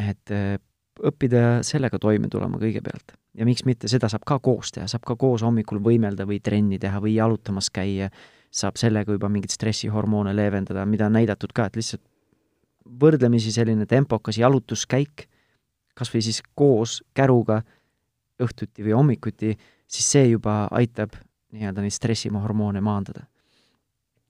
et õppida sellega toime tulema kõigepealt. ja miks mitte, seda saab ka koos teha, saab ka koos hommikul võimelda või trenni teha või jalutamas käia, saab sellega juba mingeid stressihormoone leevendada, mida on näidatud ka, et lihtsalt võrdlemisi selline tempokas jalutuskäik kas või siis koos käruga õhtuti või hommikuti, siis see juba aitab nii-öelda neid stressihormoone maandada.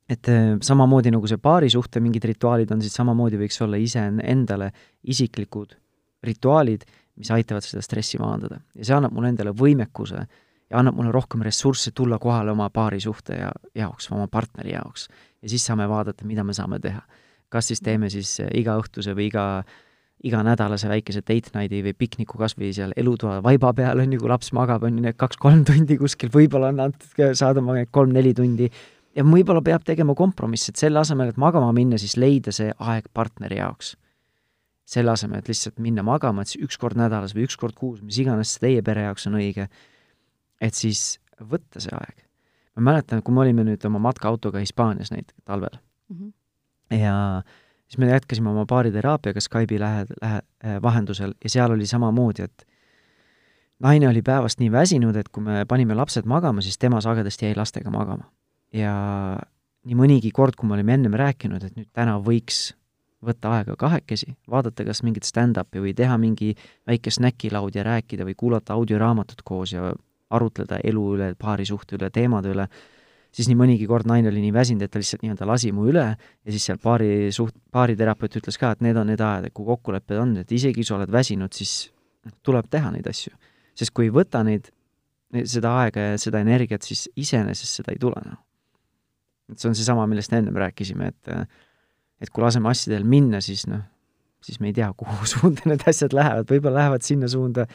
et äh, samamoodi nagu see paarisuhte mingid rituaalid on, siis samamoodi võiks olla iseendale isiklikud rituaalid, mis aitavad seda stressi maandada. ja see annab mulle endale võimekuse ja annab mulle rohkem ressursse tulla kohale oma paarisuhte ja, jaoks, oma partneri jaoks. ja siis saame vaadata, mida me saame teha. kas siis teeme siis äh, igaõhtuse või iga äh, iganädalase väikese date night'i või pikniku kas või seal elutoa vaiba peal, on ju, kui laps magab, on ju, need kaks-kolm tundi kuskil, võib-olla on antud, saada oma need kolm-neli tundi, ja võib-olla peab tegema kompromissi, et selle asemel, et magama minna, siis leida see aeg partneri jaoks. selle asemel, et lihtsalt minna magama, et siis üks kord nädalas või üks kord kuus, mis iganes teie pere jaoks on õige, et siis võtta see aeg. ma mäletan, kui me olime nüüd oma matkaautoga Hispaanias näiteks talvel mm -hmm. ja siis me jätkasime oma baariteraapiaga Skype'i lähe, lähe, äh, vahendusel ja seal oli samamoodi, et naine oli päevast nii väsinud, et kui me panime lapsed magama, siis tema sagedasti jäi lastega magama. ja nii mõnigi kord, kui me olime ennem rääkinud, et nüüd täna võiks võtta aega kahekesi, vaadata kas mingit stand-up'i või teha mingi väike snäkilaud ja rääkida või kuulata audioraamatut koos ja arutleda elu üle, paarisuhte üle, teemade üle siis nii mõnigi kord naine oli nii väsinud, et ta lihtsalt nii-öelda lasi mu üle ja siis seal paari suht-, baariterapeut ütles ka, et need on need ajad, et kui kokkulepped on, et isegi kui sa oled väsinud, siis noh, tuleb teha neid asju. sest kui ei võta neid, seda aega ja seda energiat, siis iseenesest seda ei tule, noh. et see on seesama, millest ennem rääkisime, et et kui laseme asjadel minna, siis noh, siis me ei tea, kuhu suunda need asjad lähevad, võib-olla lähevad sinna suunda,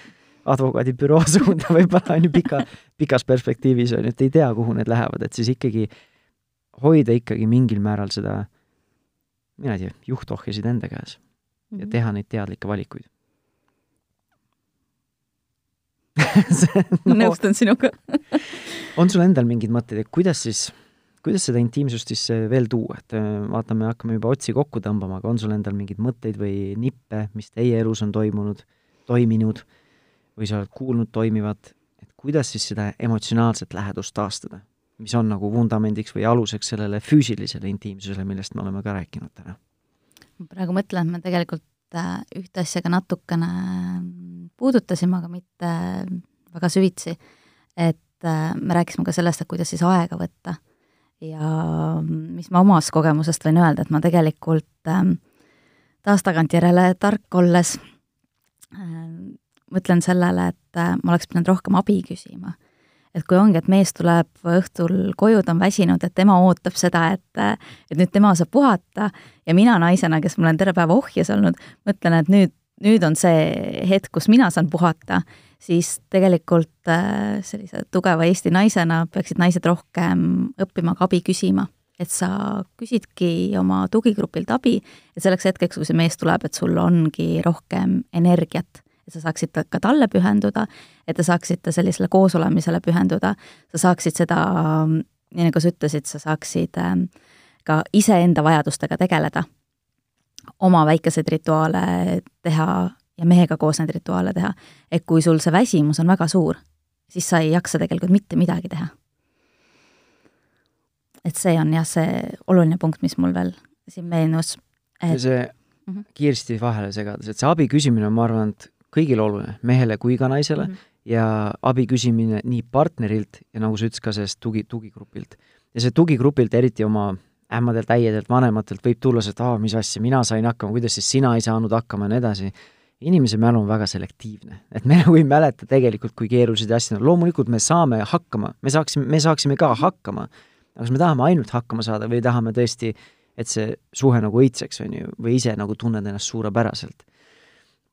advokaadibüroo suunda võib-olla on ju pika, pikas perspektiivis on ju, et ei tea, kuhu need lähevad, et siis ikkagi hoida ikkagi mingil määral seda, mina ei tea, juhtohjasid enda käes mm -hmm. ja mhm. teha neid teadlikke valikuid no, nõustun sinuga on sul endal mingeid mõtteid, et kuidas siis, kuidas seda intiimsust siis eh, veel tuua, et eh, vaatame, hakkame juba otsi kokku tõmbama, aga on sul endal mingeid mõtteid või nippe, mis teie elus on toimunud, toiminud või sa oled kuulnud toimivat, et kuidas siis seda emotsionaalset lähedust taastada, mis on nagu vundamendiks või aluseks sellele füüsilisele intiimsusele, millest me oleme ka rääkinud täna? praegu mõtlen, et me tegelikult äh, ühte asja ka natukene puudutasime, aga mitte väga süvitsi. et äh, me rääkisime ka sellest, et kuidas siis aega võtta ja mis ma omast kogemusest võin öelda, et ma tegelikult ähm, taas tagantjärele tark olles mõtlen sellele, et äh, ma oleks pidanud rohkem abi küsima. et kui ongi, et mees tuleb õhtul koju, ta on väsinud, et tema ootab seda, et äh, et nüüd tema saab puhata ja mina naisena, kes ma olen terve päeva ohjes olnud, mõtlen, et nüüd, nüüd on see hetk, kus mina saan puhata, siis tegelikult äh, sellise tugeva Eesti naisena peaksid naised rohkem õppima ka abi küsima et sa küsidki oma tugigrupilt abi, et selleks hetkeks, kui see mees tuleb, et sul ongi rohkem energiat et sa saaksid ka talle pühenduda, et te saaksite sellisele koosolemisele pühenduda, sa saaksid seda, nii nagu sa ütlesid, sa saaksid ähm, ka iseenda vajadustega tegeleda, oma väikeseid rituaale teha ja mehega koos neid rituaale teha. et kui sul see väsimus on väga suur, siis sa ei jaksa tegelikult mitte midagi teha. et see on jah, see oluline punkt, mis mul veel siin meenus et.... see mm -hmm. kiiresti vahele segades, et see abi küsimine on, ma arvan, et kõigile oluline, mehele kui ka naisele mm, -hmm. ja abi küsimine nii partnerilt ja nagu sa ütlesid, ka sellest tugi, tugigrupilt. ja see tugigrupilt, eriti oma ämmadelt, äiedelt, vanematelt võib tulla see, et aa, mis asja, mina sain hakkama, kuidas siis sina ei saanud hakkama ja nii edasi. inimese mälu on väga selektiivne, et me nagu ei mäleta tegelikult, kui keerulised asjad on, loomulikult me saame hakkama, me saaksime, me saaksime ka hakkama, aga kas me tahame ainult hakkama saada või tahame tõesti, et see suhe nagu õitseks, on ju, või ise nagu tunned ennast suurepäraselt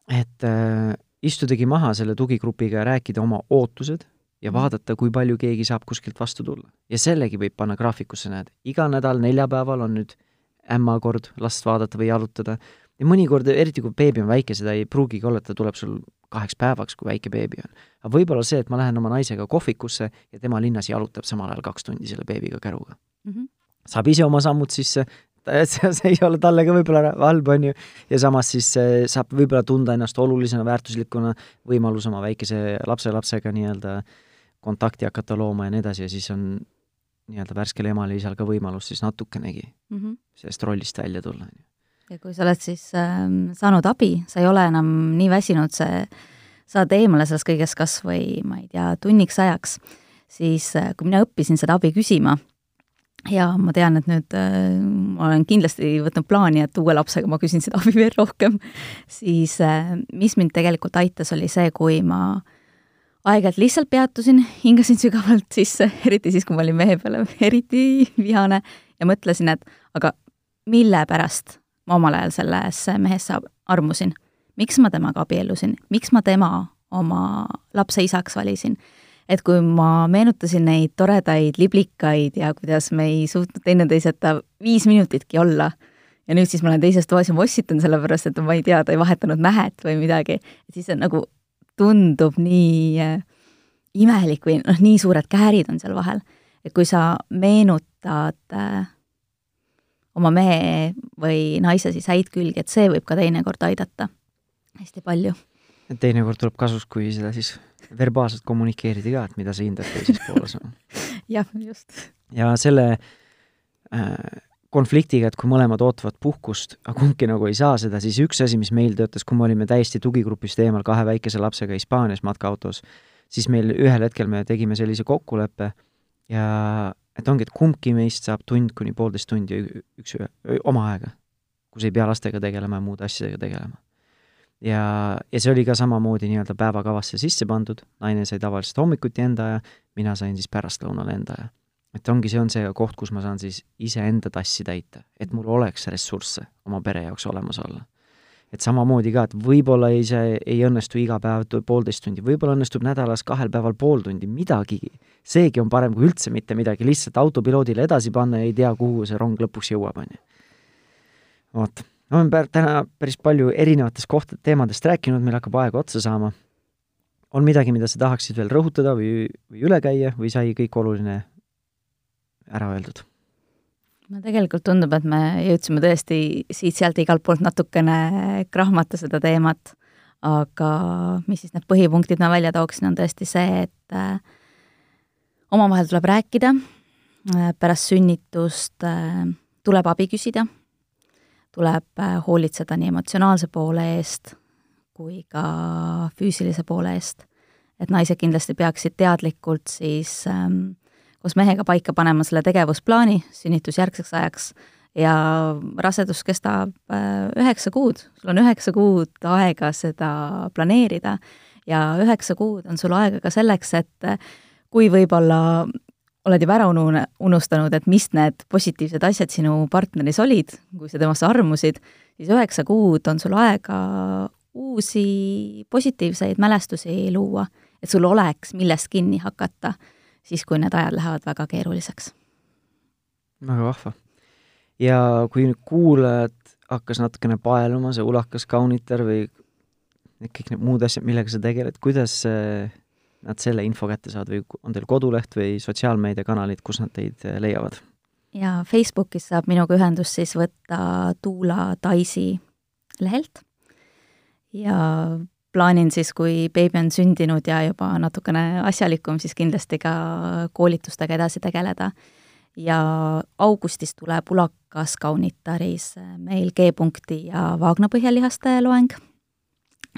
et äh, istudagi maha selle tugigrupiga ja rääkida oma ootused ja mhm. vaadata, kui palju keegi saab kuskilt vastu tulla. ja sellegi võib panna graafikusse, näed, iga nädal neljapäeval on nüüd ämma kord last vaadata või jalutada ja mõnikord, eriti kui beebi on väike, seda ei pruugigi olla, et ta tuleb sul kaheks päevaks, kui väike beebi on. aga võib-olla see, et ma lähen oma naisega kohvikusse ja tema linnas jalutab samal ajal kaks tundi selle beebiga käruga mm. -hmm. saab ise oma sammud sisse, see, see ei ole talle ka võib-olla halb, on ju, ja samas siis saab võib-olla tunda ennast olulisena, väärtuslikuna, võimalus oma väikese lapselapsega nii-öelda kontakti hakata looma ja nii edasi ja siis on nii-öelda värskel emal ja isal ka võimalus siis natukenegi mm -hmm. sellest rollist välja tulla, on ju. ja kui sa oled siis äh, saanud abi, sa ei ole enam nii väsinud, see, saad eemale sellest kõigest kas või ma ei tea, tunniks ajaks, siis äh, kui mina õppisin seda abi küsima, ja ma tean, et nüüd äh, ma olen kindlasti võtnud plaani, et uue lapsega ma küsin seda abi veel rohkem, siis äh, mis mind tegelikult aitas, oli see, kui ma aeg-ajalt lihtsalt peatusin, hingasin sügavalt sisse, eriti siis, kui ma olin mehe peale eriti vihane ja mõtlesin, et aga mille pärast ma omal ajal sellesse mehesse armusin. miks ma temaga abiellusin, miks ma tema oma lapse isaks valisin et kui ma meenutasin neid toredaid liblikaid ja kuidas me ei suutnud teineteiseta viis minutitki olla, ja nüüd siis ma olen teises toas ja ma ossitan sellepärast, et ma ei tea, ta ei vahetanud mähet või midagi, siis on nagu, tundub nii äh, imelik või noh, nii suured käärid on seal vahel. et kui sa meenutad äh, oma mehe või naise siis häid külgi, et see võib ka teinekord aidata hästi palju. teinekord tuleb kasuks, kui seda siis verbaalselt kommunikeerida ka, et mida sa hindad teises pooles. jah, just. ja selle äh, konfliktiga, et kui mõlemad ootavad puhkust, aga kumbki nagu ei saa seda, siis üks asi, mis meil töötas, kui me olime täiesti tugigrupist eemal kahe väikese lapsega Hispaanias matkaautos, siis meil ühel hetkel me tegime sellise kokkuleppe ja et ongi, et kumbki meist saab tund kuni poolteist tundi üks oma aega, kus ei pea lastega tegelema ja muude asjadega tegelema ja, ja see oli ka samamoodi nii-öelda päevakavasse sisse pandud, naine sai tavaliselt hommikuti enda aja, mina sain siis pärastlõunal enda aja. et ongi, see on see koht, kus ma saan siis iseenda tassi täita, et mul oleks ressursse oma pere jaoks olemas olla. et samamoodi ka, et võib-olla ei, see ei õnnestu iga päev poolteist tundi, võib-olla õnnestub nädalas kahel päeval pool tundi, midagigi. seegi on parem kui üldse mitte midagi, lihtsalt autopiloodile edasi panna ja ei tea, kuhu see rong lõpuks jõuab, on ju. vot me oleme täna päris palju erinevatest kohtad, teemadest rääkinud, meil hakkab aeg otsa saama. on midagi, mida sa tahaksid veel rõhutada või, või üle käia või sai kõik oluline ära öeldud? no tegelikult tundub, et me jõudsime tõesti siit-sealt igalt poolt natukene krahmata seda teemat, aga mis siis need põhipunktid ma välja tooksin, on tõesti see, et äh, omavahel tuleb rääkida, äh, pärast sünnitust äh, tuleb abi küsida tuleb äh, hoolitseda nii emotsionaalse poole eest kui ka füüsilise poole eest. et naised kindlasti peaksid teadlikult siis ähm, koos mehega paika panema selle tegevusplaani sünnitusjärgseks ajaks ja rasedus kestab äh, üheksa kuud, sul on üheksa kuud aega seda planeerida ja üheksa kuud on sul aega ka selleks, et kui võib-olla oled juba ära unu-, unustanud, et mis need positiivsed asjad sinu partneris olid, kui sa temasse armusid, siis üheksa kuud on sul aega uusi positiivseid mälestusi luua, et sul oleks, millest kinni hakata, siis kui need ajad lähevad väga keeruliseks. väga vahva ja kui nüüd kuulajad hakkas natukene paeluma, see ulakas kauniter või kõik need muud asjad, millega sa tegeled, kuidas nad selle info kätte saavad või on teil koduleht või sotsiaalmeediakanalid, kus nad teid eh, leiavad? jaa, Facebookis saab minuga ühendust siis võtta Tuula Taisi lehelt. Ja plaanin siis, kui beebi on sündinud ja juba natukene asjalikum, siis kindlasti ka koolitustega edasi tegeleda. Ja augustis tuleb Ulakas Kaunitaris meil G-punkti ja vaagnapõhjalihaste loeng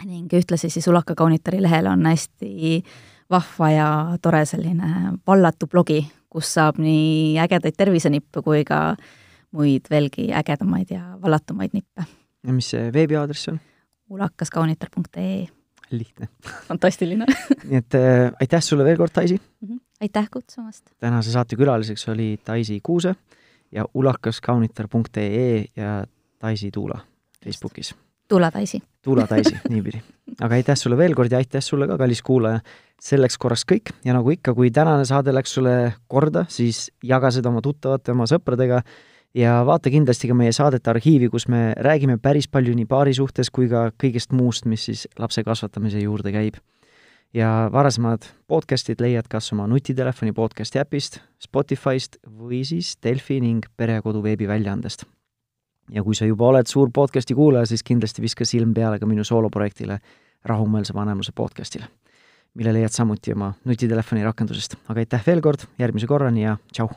ning ühtlasi siis Ulaka Kaunitari lehel on hästi vahva ja tore selline vallatu blogi, kus saab nii ägedaid tervisenippe kui ka muid veelgi ägedamaid ja vallatumaid nippe. ja mis see veebiaadress on? ulakaskaunitar.ee. lihtne. fantastiline nii et äh, aitäh sulle veel kord, Daisy mm! -hmm aitäh kutsumast! tänase saate külaliseks oli Daisy Kuuse ja ulakaskaunitar.ee ja Daisy Tuula Facebookis. Tuula Daisy. Tuula Daisy, niipidi. aga aitäh sulle veel kord ja aitäh sulle ka, kallis kuulaja. selleks korraks kõik ja nagu ikka, kui tänane saade läks sulle korda, siis jaga seda oma tuttavate, oma sõpradega ja vaata kindlasti ka meie saadete arhiivi, kus me räägime päris palju nii paari suhtes kui ka kõigest muust, mis siis lapse kasvatamise juurde käib ja varasemad podcastid leiad kas oma nutitelefoni podcasti äpist, Spotify'st või siis Delfi ning Perekodu veebiväljaandest. Ja kui sa juba oled suur podcasti kuulaja, siis kindlasti viska silm peale ka minu sooloprojektile Rahumeelse vanemluse podcastile, mille leiad samuti oma nutitelefoni rakendusest. aga aitäh veel kord, järgmise korrani ja tšau!